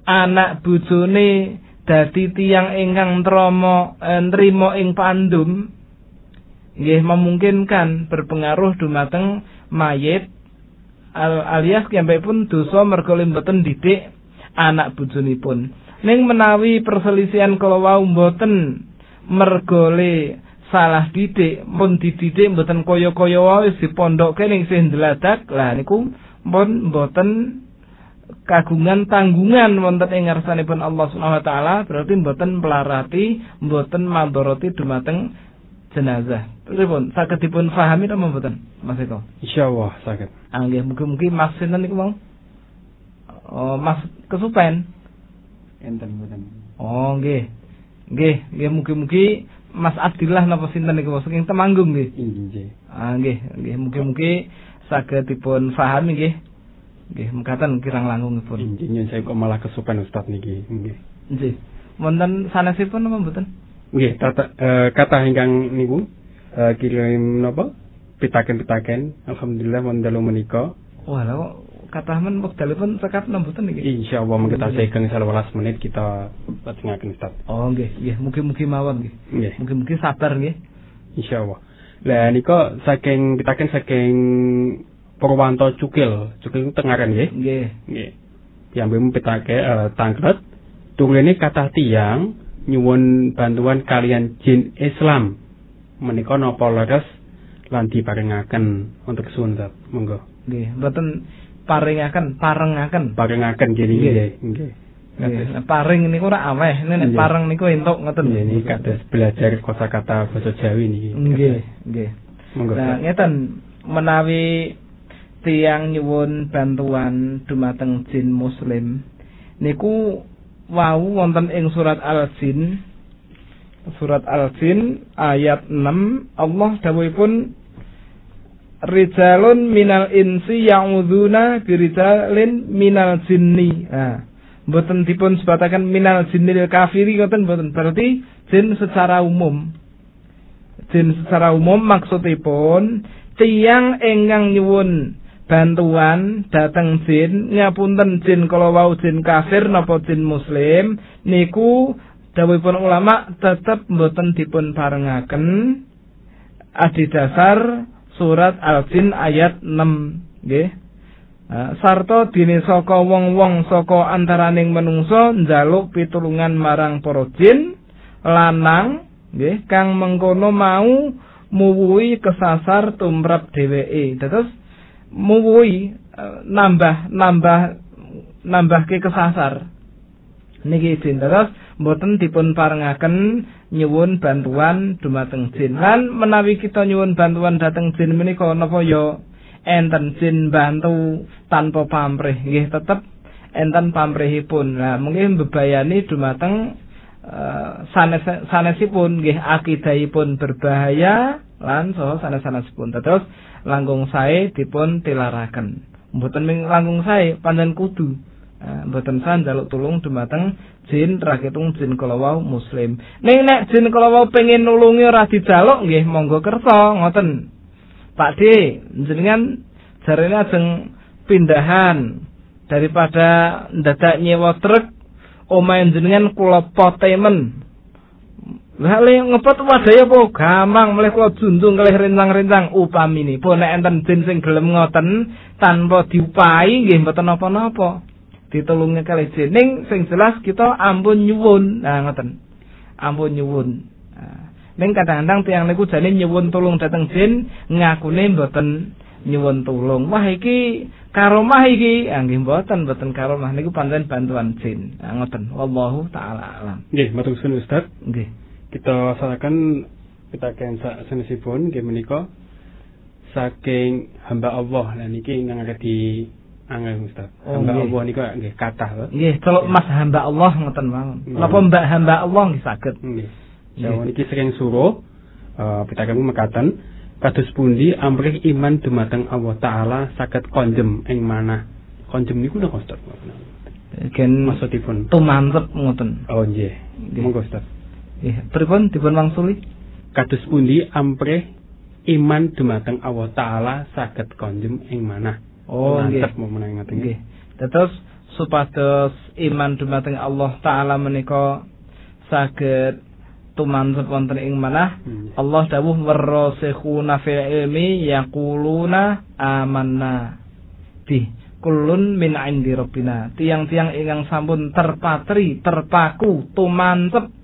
anak bojone dadi tiang ingkang trama eh, nrimo ing pandum nggih memungkinkan berpengaruh dumateng mayit alias pun dosa mergo mboten didik anak bojonipun. Ning menawi perselisihan kala wau mboten mergole salah didik pun dididik mboten kaya-kaya wae dipondokke ning sing ndeladak lah niku pun mboten kagungan tanggungan wonten ing ngarsanipun Allah Subhanahu wa taala berarti mboten pelarati mboten mandoroti dumateng jenazah. Pripun saged dipun pahami ta mboten Mas Eko? Insyaallah saged. Ah nggih mugi-mugi Mas sinten niku mau? Oh, Mas Kesupen. Enten mboten. Oh, nggih. Nggih, nggih mugi-mugi Mas Abdillah napa sinten niku saking Temanggung nggih. Nggih. Ah nggih, nggih mugi-mugi saged dipun pahami nggih Nggih, mekaten kirang langkung pun. Nggih, saya kok malah kesupen Ustaz niki. Nggih. Nggih. Wonten sanesipun napa mboten? Nggih, tata uh, kata ingkang niku uh, kirim napa? Pitaken-pitaken. Alhamdulillah wonten dalu menika. Kok kathah men wekdalipun sekat mboten niki. Insyaallah mengko kita sekeng 12 menit kita lajengaken Ustaz. Oh nggih, nggih mugi-mugi mawon nggih. Nggih. Mugi-mugi sabar nggih. Insyaallah. Lah nika saking pitaken saking Purwanto Cukil, Cukil Tengaran nggih. Nggih. Nggih. Piyambakipun petake uh, tangkret tunggene kathah tiyang nyuwun bantuan kalian jin Islam. Menika napa leres lan diparingaken untuk suwun Monggo. Nggih, mboten paringaken, parengaken. Paringaken nggih nggih. Nggih. Nggih, paring niku ora aweh, nek pareng niku entuk ngoten. Nggih, niki kados belajar kosakata basa Jawi niki. Nggih, nggih. Nah, ngeten menawi tiang nyuwun bantuan dumateng jin muslim niku wau wonten ing surat al-jin. Surat al-jin ayat 6 Allah dawuhipun rijalun minal insi ya'udzuna birijalin minal jinni. Nah mboten dipun sebataken minal jinnil kafiri ngoten mboten. Berarti jin secara umum. Jin secara umum maksudipun tiang ingkang nyuwun bantuan dateng jin. Ngapunten jin kalau wau jin kafir napa jin muslim. Niku dawuhipun ulama tetep mboten dipun parengaken adi dasar surat al-jin ayat 6 nggih. Sarta dene saka wong-wong saka antaraning menungso njaluk pitulungan marang para jin lanang nggih kang mengkono mau muwuhi kesasar tumrap dheweke. Terus muwui uh, nambah nambah nambah ke kesasar. Niki jin terus mboten dipun parengaken nyuwun bantuan dumateng jin. Lan menawi kita nyuwun bantuan dateng jin menika napa ya? Enten jin bantu tanpa pamrih. Nggih tetep enten pamrihipun. Nah mungkin bebayani dumateng uh, sanes sanesipun. Nggih akidahipun berbahaya lan so sanes-sanesipun. Terus langkung sae dipun tilaraken. Mboten ming langkung sae panjen kudu Eh, mboten sah njaluk tulung dumateng jin rakitung jin kala wau muslim. Ning nek jin kala wau pengin nulungi ora dijaluk nggih monggo kersa ngoten. Pak D, jenengan jarene ajeng pindahan daripada ndadak nyewa truk omahe jenengan kula potemen. Lah le ngepot wadaya apa? Gampang mleh kula junjung kalih rencang-rencang upamini. Pun nek enten jin sing gelem ngoten tanpa diupahi nggih mboten napa-napa. ditulungi kali jening sing jelas kita ampun nyuwun. Nah ngoten. Ampun nyuwun. Ning kadang-kadang tiang niku jane nyuwun tulung dateng jin ngakune mboten nyuwun tulung. Wah iki karomah iki. Ah, nggih mboten mboten karomah. Niku pancen bantuan jin. Nah, ngoten. Wallahu taala alam. Nggih matur suwun Ustaz. Nggih kita sarakan kita kan sanesipun nggih menika saking hamba Allah lan niki ingkang di Angel Ustaz. Oh, hamba. Allah niku nggih kathah, nggih kalau mas hamba Allah ngoten mawon napa mbak hamba Allah nggih saged Nggih. Jawa niki sering suruh uh, pitakenmu mekaten kados pundi amrih iman dumateng Allah taala saged konjem ing manah. Konjem niku napa Ustaz? gen Maksudipun. tumantep ngoten Oh. Nggih. Monggo Ustaz. Nggih pripun dipun wangsuli Kados pundi amrih iman dumateng Allah taala saged konjem ing manah. Oh, nggih. Nggih. Terus supados iman dumateng Allah taala menika saged tumantep wonten ing manah Hmm. Allah dawuh warasikhuna fil ilmi yaquluna amanna bi kullun min indi rabbina tiang-tiang ingkang sampun terpatri terpaku tumantep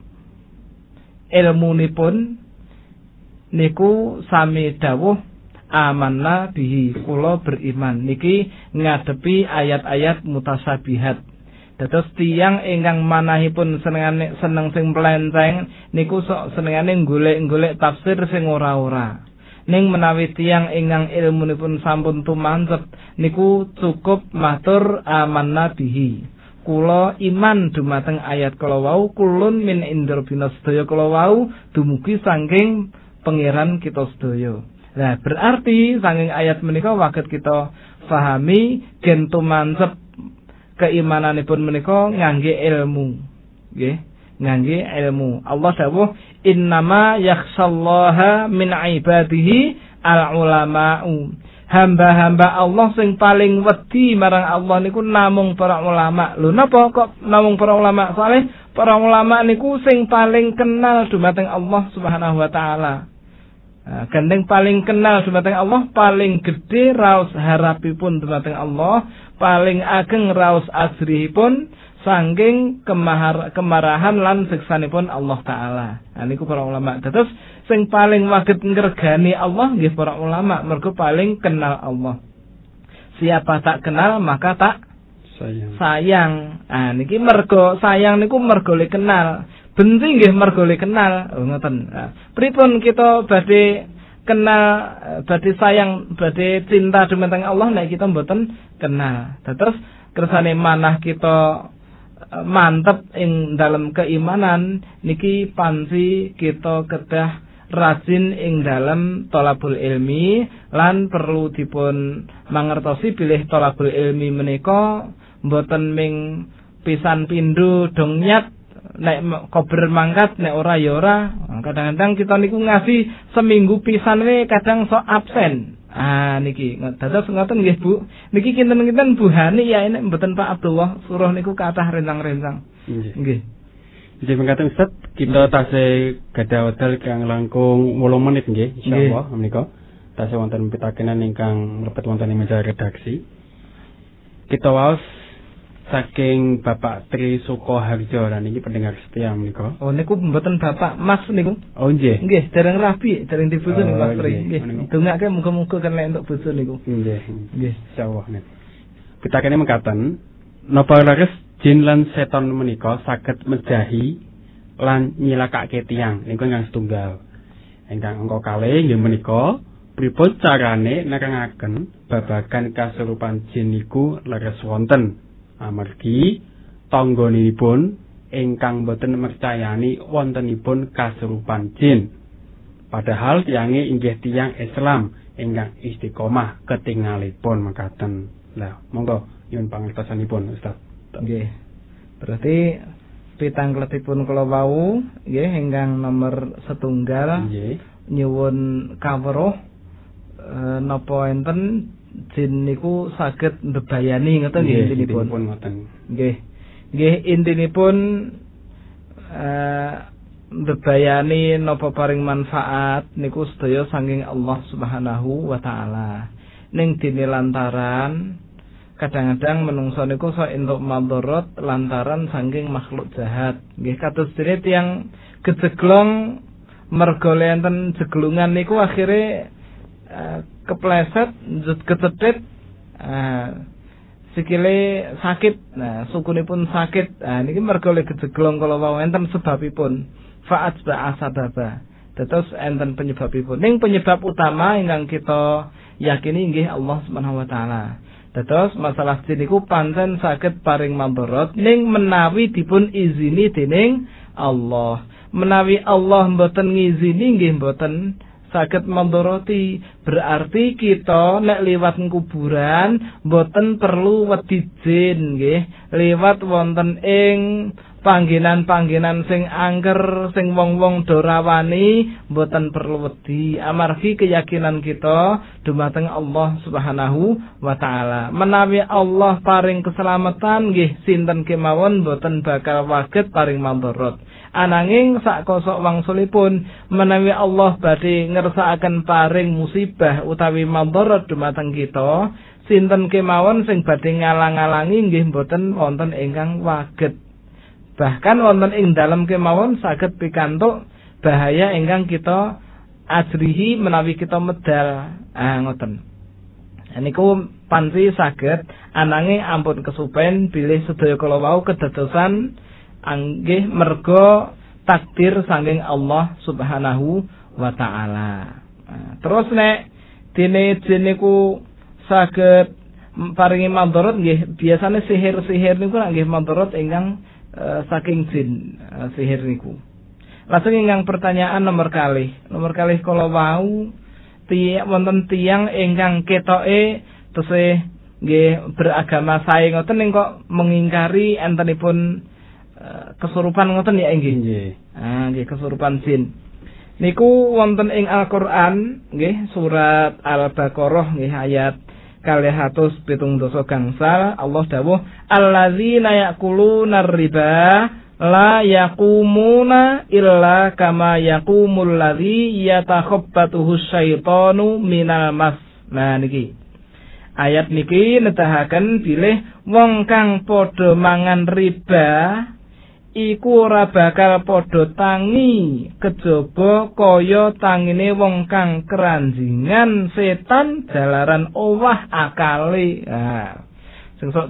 ilmunipun niku sami dawuh amanna bihi kula beriman niki ngadepi ayat-ayat mutasabihat Dados tiang ingkang manahipun senengane seneng sing melenceng niku sok senengane golek-golek tafsir sing ora-ora. Ning menawi tiang ingkang ilmunipun sampun tumantep niku cukup matur amanna bihi. Kula iman dumateng ayat kala wau kulun min indir bina sedaya kala wau dumugi saking pangeran kita sedaya. Nah, berarti saking ayat menika waget kita pahami gen tumantep keimananipun menika ngangge ilmu. Nggih, ngangge ilmu. Allah dawuh innama yakhsallaha min ibadihi al ulama'u. Hamba-hamba Allah sing paling wedi marang Allah niku namung para ulama. Lho napa kok namung para ulama? Soale para ulama niku sing paling kenal dumateng Allah Subhanahu wa taala. Gandeng paling kenal dumateng Allah, paling gede raos harapipun dumateng Allah, paling ageng raos asrihipun saking kemahar, kemarahan lan siksanipun Allah taala. Nah niku para ulama. Terus sing paling waget ngregani Allah nggih para ulama, mergo paling kenal Allah. Siapa tak kenal maka tak Sayang. sayang. Ah niki mergo sayang niku mergo le kenal. Benci nggih mergo le kenal. Oh ngoten. Nah, pripun kita badhe kenal badhe sayang, badhe cinta dumateng Allah nek kita mboten kenal. Terus kersane manah kita mantep ing dalam keimanan. Niki pansi kita kedah rajin ing dalam tolabul ilmi lan perlu dipun mangertosi bilih tolabul ilmi menika mboten ming pisan pindho dong nek kober mangkat nek ora ya ora. Kadang-kadang kita niku ngasih seminggu pisan we kadang sok absen ah niki dados ngoten nggih Bu niki kinten-kinten Bu Hani ya ini mboten Pak Abdullah suruh niku kathah rencang-rencang Nggih. nggih Jadi mengatakan Ustaz, kita tasih gadah wedal kang langkung 8 menit nggih insyaallah menika. Tasih wonten pitakenan ingkang mlebet wonten ing meja redaksi. Kita waos saking Bapak Tri Sukoharjo lan iki pendengar setia menika. oh niku mboten Bapak Mas niku Oh nggih. Nggih, dereng rapi, dereng niku Oh, Mas Tri. nggih. Dongake muga-muga kan untuk bojo niku. Nggih. Nggih. Insyaallah nih. Pitakene mengatakan napa leres jin lan seton menika saged mejahi lan nyilakake tiyang niku ingkang setunggal. Ingkang angka kalih nggih menika pripun carane nerangaken babagan kasurupan jin niku leres wonten. Amargi tanggonipun ingkang boten mercayani wontenipun kasurupan jin. Padahal tiyange inggih tiyang Islam ingkang istiqomah ketingalipun mekaten. Lah, monggo nyuwun pangertosanipun Ustaz. Nggih. Berarti pitang kletipun kula wau nggih ingkang nomor setunggal Nggih. nyuwun kawruh e, napa enten jin niku saged mbebayani ngoten nggih intinipun. intinipun ngoten. Nggih. Nggih intinipun eh mbebayani napa paring manfaat niku sedaya saking Allah Subhanahu wa taala. Ning dene lantaran kadang-kadang menungso niku sok entuk madharat lantaran saking makhluk jahat. Nggih kados dene tiyang gejeglong mergo enten jeglungan niku akhire eh, kepleset kecetit eh, sikile sakit. Nah sukunipun sakit. Nah niki mergo le gejeglong kala wau enten sebabipun. Faat sababa terus enten penyebabipun. Ning penyebab utama ingkang kita yakini inggih Allah Subhanahu wa taala. Dados masalah niku pancen saged paring mamborot. Ning menawi dipun izini dening Allah. Menawi Allah mboten ngizini nggih mboten saged mandoroti. Berarti kita nek liwat kuburan mboten perlu wedi jin nggih. Liwat wonten ing panggenan-panggenan sing angker sing wong-wong do rawani mboten perlu wedi. Amargi keyakinan kita dumateng Allah Subhanahu wa taala. Menawi Allah paring keselamatan nggih sinten kemawon mboten bakal waget paring mandorot. Ananging sak kosok wangsulipun menawi Allah badhe ngersakaken paring musibah utawi mandorot dumateng kita sinten kemawon sing badhe ngalang-alangi nggih mboten wonten ingkang waget bahkan wonten ing dalam kemawon saged pikantuk bahaya ingkang kita ajrihi menawi kita medal ah ngoten niku panci saged ananging ampun kesupen bilih sedaya kala wau kedadosan anggih mergo takdir saking Allah Subhanahu wa taala. Nah, terus nek dene jin niku saged paringi mandorot nggih biasane sihir-sihir niku nggih mandorot ingkang uh, saking jin uh, sihir niku. Langsung ingkang pertanyaan nomor kali. Nomor kali kalau wau tiang wonten tiang ingkang ketoke tesih nggih beragama sae ngoten ning kok mengingkari entenipun uh, kesurupan ngoten ya nggih. Nggih. Ah nggih kesurupan jin. Niku wonten ing Al-Qur'an nggih surat Al-Baqarah nggih ayat kalih atus pitung dosa gangsal Allah dawuh alladzina yakuluna riba la yaqumuna illa kama yaqumul ladzi yatakhabbatuhu syaitanu minal mas. Nah niki. Ayat niki nedahaken bilih wong kang padha mangan riba iku ora bakal padha tangi kejaba kaya tangine wong kang keranjingan setan jalaran owah akale. Nah sok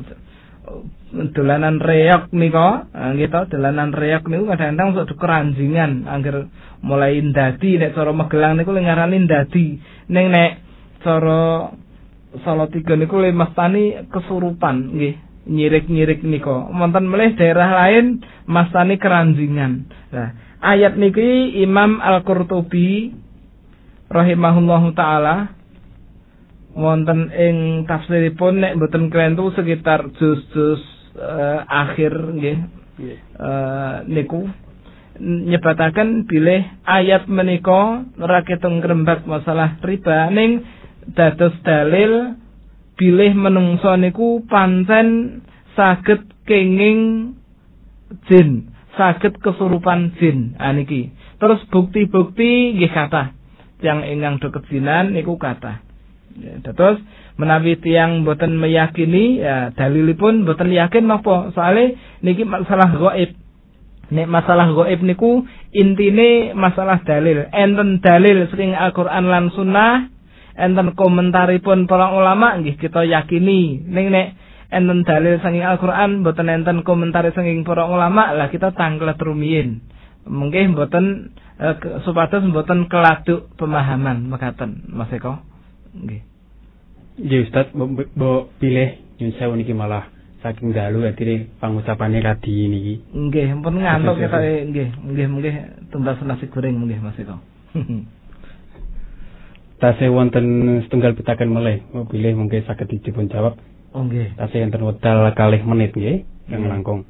dolanan reok nika nggih to dolanan reok niku kadang-kadang sok keranjingan angger mulai ndadi nek cara Magelang niku ngarani ndadi. Ning nek cara Salatiga niku le mastani kesurupan nggih nyirik-nyirik niko. Wonten melih daerah lain mastani keranjingan. Nah, ayat niki Imam Al-Qurtubi rahimahullahu taala wonten ing tafsiripun nek mboten kelentu sekitar juz-juz uh, akhir nggih. Uh, niku nyebataken bilih ayat menika raketung ngrembak masalah riba ning dados dalil bilih menungso niku pancen saged kenging jin, saged kesurupan jin. Aniki. Terus bukti-bukti nggih kathah. Yang ingkang do kejinan niku kathah. Ya, terus menawi tiang boten meyakini ya dalilipun boten yakin napa soalnya niki masalah gaib nek masalah gaib niku intine masalah dalil enten dalil sering Al-Qur'an lan sunnah enten komentaripun para ulama nggih kita yakini. Ning nek enten dalil saking Al-Qur'an mboten enten komentar saking para ulama lah kita tanglet rumiyin. Mungkin mboten eh, supados mboten keladuk pemahaman mekaten. Mas Eko? Nggih. Nggih Ustaz. Mbok pilih nyun sewu niki malah. Saking dalu atine pangucapane radi niki. Nggih pun ngantuk kita nggih nggih nggih. Tumbas nasi goreng nggih Mas Eko Tasih wonten setunggal pitaken melih, pilih mungkin saged dipun jawab. Oh nggih. Tasih enten wedal kalih menit nggih. yang langkung.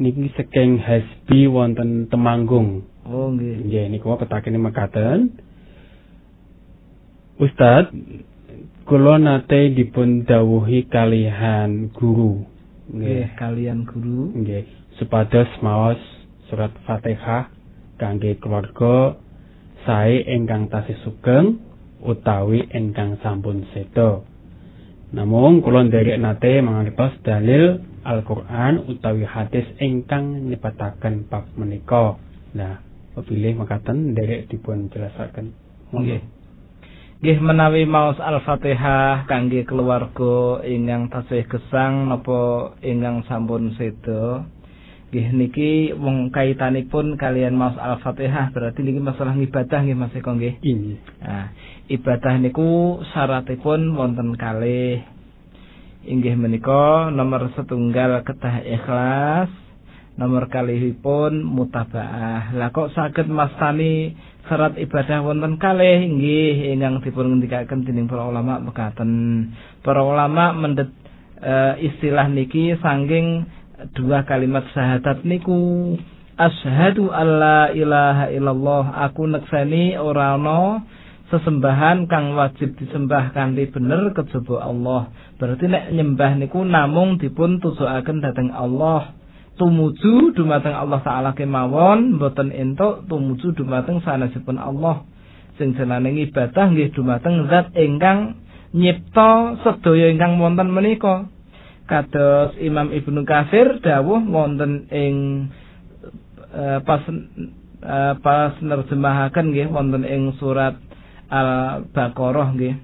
Niki saking Hasbi wonten Temanggung. Oh nggih. Nggih niku petakene mekaten. Ustad, kula nate dipun dawuhi kalihan guru. Nggih, kalian guru. Nggih, supados maos surat Fatihah kangge keluarga sae ingkang tasih sugeng utawi ingkang sampun sedo. Namung kula nderek nate mangertos dalil Al-Qur'an utawi hadis ingkang nyebataken bab menika. Nah, pepilih makaten nderek dipun jelasaken. Nggih. Nggih menawi maos Al-Fatihah kangge keluarga ingkang tasih gesang napa ingkang sampun seda. Nggih niki wong kaitanipun kalian maos Al-Fatihah berarti niki masalah ibadah nggih Mas Eko nggih. Ini. Nah, ibadah niku syaratipun wonten kalih. Inggih menika nomor setunggal kedah ikhlas, nomor kalihipun mutabaah. Lah kok saged mastani syarat ibadah wonten kalih inggih ingkang dipun ngendikaken dening para ulama mekaten. Para ulama mendet eh, istilah niki saking dua kalimat syahadat niku asyhadu alla ilaha illallah aku nekseni ora sesembahan kang wajib disembah kanthi bener kejaba Allah. Berarti nek nyembah niku namung dipun tujukaken dhateng Allah. Tumuju dumateng Allah taala kemawon mboten entuk tumuju dumateng sanesipun Allah. Sing jenenge ibadah nggih dumateng zat ingkang nyipta sedaya ingkang wonten menika. Kados Imam Ibnu Katsir dawuh wonten ing eh, pas eh, pas nerjemahaken nggih wonten ing surat Al-Baqarah nggih.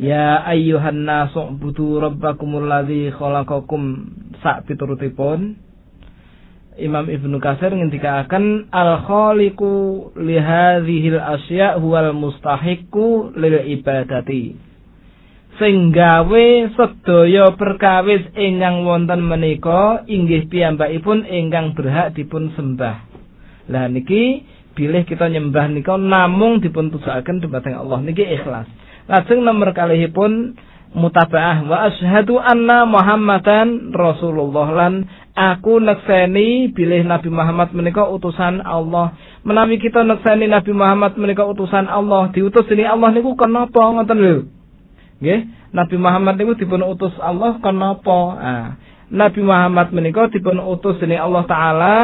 Ya ayyuhan nasu budu rabbakumul ladzi khalaqakum sak piturutipun Imam Ibnu Katsir ngendikaken al khaliqu li hadhil asya huwal mustahiqu lil ibadati sing gawe sedaya perkawis ingkang wonten menika inggih piyambakipun ingkang berhak dipun sembah. Lah niki bilih kita nyembah nika namung dipun tujukaken dumateng Allah niki ikhlas. Lajeng nomor kalihipun mutabaah wa asyhadu anna Muhammadan Rasulullah lan aku nekseni bilih Nabi Muhammad menika utusan Allah. Menawi kita nekseni Nabi Muhammad menika utusan Allah, diutus ini Allah niku kenapa ngoten lho. Nggih, Nabi Muhammad niku dipun utus Allah kenapa? Ah, Nabi Muhammad menika dipun utus dening Allah taala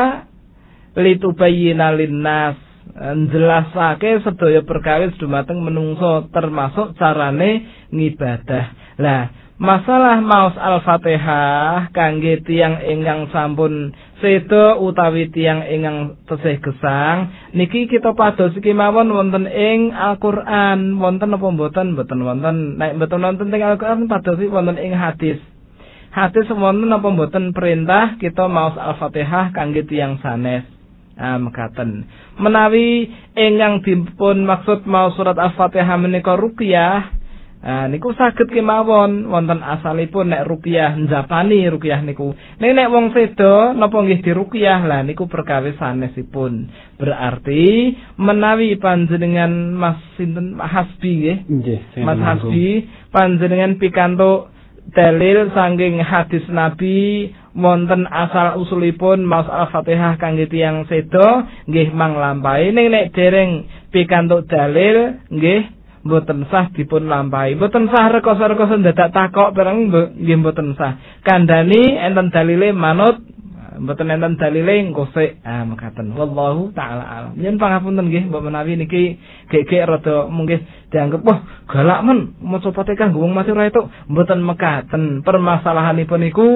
litubayyana linnas. Njelasake sedaya perkawis dumateng menungso termasuk carane ngibadah. Lah, masalah maos Al-Fatihah kangge tiang ingkang sampun sedo utawi tiang ingkang tesih gesang niki kita pados iki mawon wonten ing Al-Qur'an. Wonten apa mboten? Mboten wonten. Nek mboten wonten ing Al-Qur'an pados wonten ing hadis. Hadis wonten apa mboten? Perintah kita maos Al-Fatihah kangge tiang sanes mekaten. Menawi ingkang dipun maksud mau surat Al-Fatihah menika ruqyah, ah niku saged kemawon wonten asalipun nek ruqyah njapani ruqyah niku. Nek nek wong sedo napa nggih diruqyah lah niku perkawis sanesipun. Berarti menawi panjenengan Mas sinten Hasbi nggih. Nggih, Mas. Hasbi panjenengan pikantuk dalil sanging hadis Nabi wonten asal usulipun Mas Al-Fatihah kangge tiyang sedo nggih manglampahi ning nek dereng pikantuk dalil nggih mboten sah dipun lampahi. Mboten sah rekoso-rekoso dadak takok mbo- nggih mboten sah. Kandhani enten dalile manut mboten enten dalile ngkosik ah mekaten. Wallahu taala alam. Yen pangapunten nggih mbok menawi niki gek-gek rada mungkin dianggap wah galak men. Maca Fatihah wong mati ora itu mboten mekaten. Permasalahanipun niku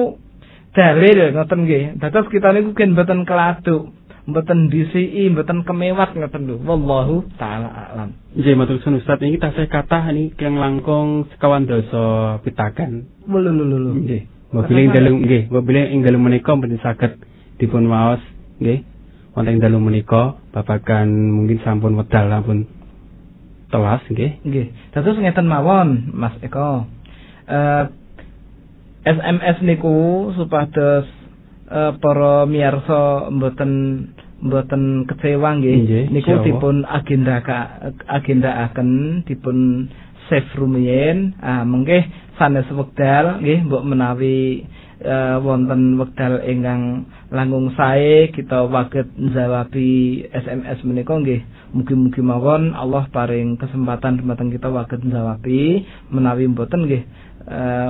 dalil ngoten nggih dados kita niku ken mboten keladuk mboten disiki mboten kemewat ngoten lho wallahu taala alam Nggih matur suwun Ustaz ini tasih kathah ini kang langkung sekawan dasa pitaken. lho lho lho Nggih. Mobil ing dalu nggih, mobil ing dalu menika mboten saged dipun waos nggih. Wonten ing dalu menika babagan mungkin sampun wedal sampun telas nggih. nggih dados ngeten mawon Mas Eko eh SMS niku supados eh, para miyarsa mboten mboten kecewa nggih. Niku dipun agenda agendaaken dipun save rumiyin ah mengke sanes wekdal nggih mbok menawi eh, wonten wekdal ingkang langkung sae kita waget njawabi SMS menika nggih. Mugi-mugi mawon Allah paring kesempatan dumateng kita waget njawabi menawi mboten nggih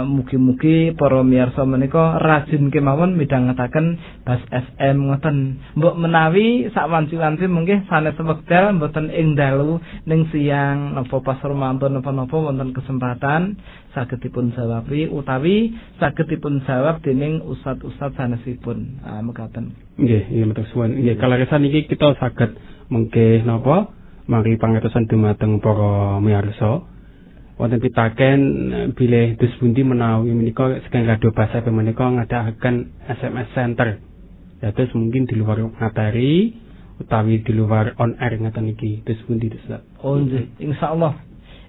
mugi-mugi para miyarsa menika rajin kemawon midhangetaken Bas FM ngoten. Mbok menawi sak wanci-wanci mungkin sanes wekdal mboten ing dalu ning siang napa pas romantun napa-napa wonten kesempatan saged dipun jawabi utawi saged dipun jawab dening ustad-ustad sanesipun. Ah mekaten. Nggih, nggih matur suwun. Nggih, kalaresan iki kita saged mengke napa mari pangertosan dumateng para miyarsa. Wonten pitaken eh, bilih dus pundi menawi menika saking radio basa menika ngadakaken SMS center. Dados mungkin di luar materi utawi di luar on air ngaten iki dus pundi dus. Oh nggih, insyaallah.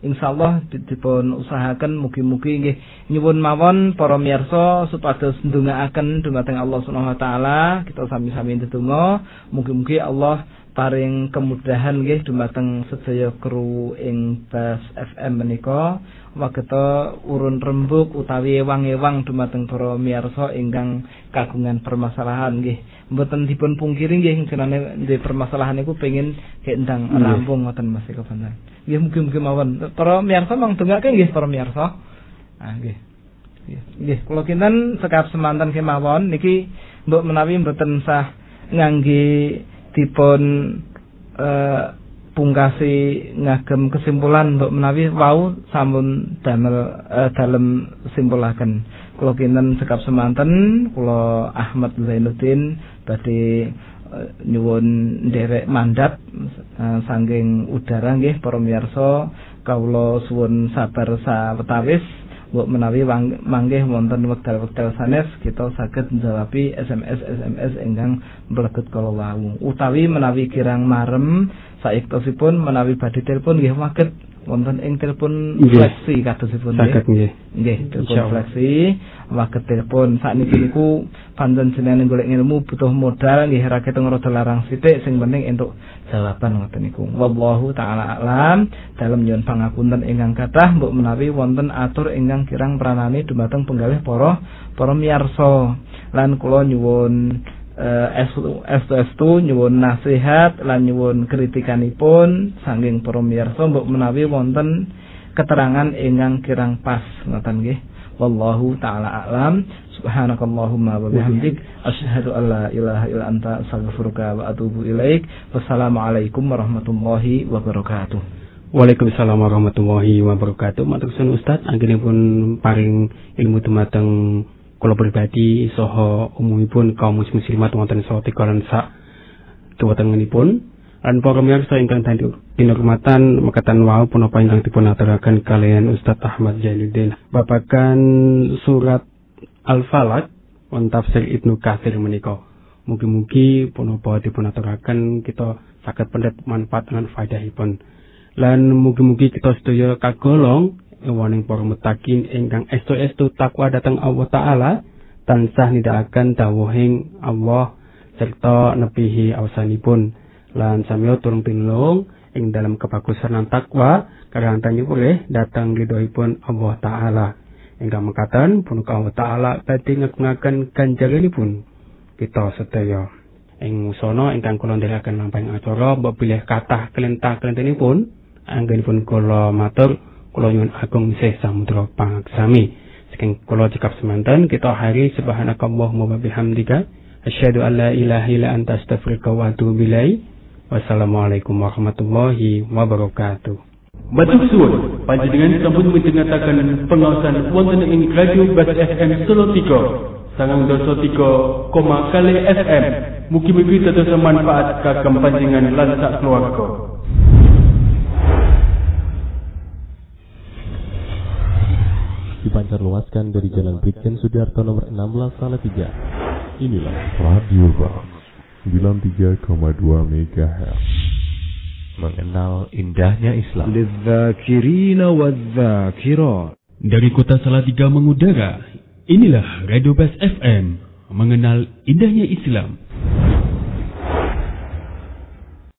Insyaallah dipun usahaken mugi-mugi nggih nyuwun mawon para miyarsa supados ndongaaken dumateng Allah Subhanahu wa taala kita sami-sami ndedonga mugi-mugi Allah paring kemudahan nggih dumateng sedaya kru ing Bas FM menika. Wageta urun rembuk utawi ewang-ewang dumateng para miyarsa ingkang kagungan permasalahan nggih. Mboten dipun pungkiri nggih jenenge ndek permasalahan niku pengin gendang rampung ngoten Mas Eko Banten nggih mugi-mugi mawon. Para miyarsa mong dongake nggih para miyarsa. Ah nggih nggih. Kula kinten sekap semanten kemawon. Niki mbok menawi mboten sah ngangge dipun uh, pungkasi ngagem kesimpulan untuk menawi wau sampun damel uh, dalem simpulaken. Kula kinten sekap semanten kula Ahmad Zainuddin badhe uh, nyuwun nderek mandat uh, saking udara nggih para miyarsa. Kawula suwun sabar sawetawis mbok menawi manggih wonten wekdal-wekdal sanes kita saged njawabi SMS SMS ingkang mlebet kala wau. Utawi menawi kirang marem saiktosipun menawi badhe telepon nggih waget wonten ing telepon fleksi kadosipun nggih. Nggih, nggih telepon fleksi waget telepon. Sakniki niku pancen jenenge golek ilmu butuh modal nggih ra keteng rada larang sithik sing penting entuk jawaban ngoten niku. Wallahu taala alam. Dalam nyuwun pangapunten ingkang kathah mbok menawi wonten atur ingkang kirang pranani dumateng penggalih para para miyarsa. Lan kula nyuwun uh, estu nyuwun nasihat lan nyuwun kritikanipun. Saking para miyarsa mbok menawi wonten keterangan ingkang kirang pas. Ngoten nggih. Wallahu taala alam. Subhanakallahumma wa bihamdik. Asyhadu an la ilaha illa anta astaghfiruka wa atubu ilaik. Wassalamualaikum warahmatullahi wabarakatuh. Waalaikumsalam warahmatullahi wabarakatuh. Matur suwun Ustaz, anggenipun paring ilmu dumateng kula pribadi saha umumipun kaum muslimat wonten saha tikalan sak tuwatengenipun lan para miyarsa ingkang dinurmatan mekatan wau punapa ingkang dipun aturaken kalian Ustaz Ahmad Jainuddin. Babagan surat Al-Falaq wonten tafsir Ibnu Katsir menika. Mugi-mugi punapa dipun aturaken kita saged pendet manfaat lan faedahipun. Lan mugi-mugi kita sedaya kagolong ewaning para mutakin ingkang estu-estu takwa datang Allah Ta'ala tansah nidakaken dawuhing Allah serta nepihi awasanipun. Lan samyo turung tinulung ing dalam kebagusan lan takwa karantannya boleh datang ridhoipun Allah Ta'ala. Ingkang mengatakan punuka Allah Ta'ala badhe ngagungaken ganjaranipun kita sedaya. Ing sono ingkang kula ndherekaken lampahing acara mbok bilih kathah kelentah kelentenipun anggenipun kula matur kula nyuwun agung misih samudra pangaksami saking kula cekap semanten kita hari subhanakallahumma wa bihamdika asyhadu an la ilaha illa anta astaghfiruka wa atubu wassalamualaikum warahmatullahi wabarakatuh Matur suwun, panjenengan sampun mitengataken pengawasan wonten ing Radio Bas FM Solo 3. Sangang doso tiga koma kali FM. Mugi-mugi tetap manfaat kagem panjenengan lan keluarga. dipancar luaskan dari Jalan Brigjen Sudarto nomor 16 Salatiga. Inilah Radio bang 93,2 MHz. Mengenal indahnya Islam. Dari kota Salatiga mengudara, inilah Radio Best FM. Mengenal indahnya Islam.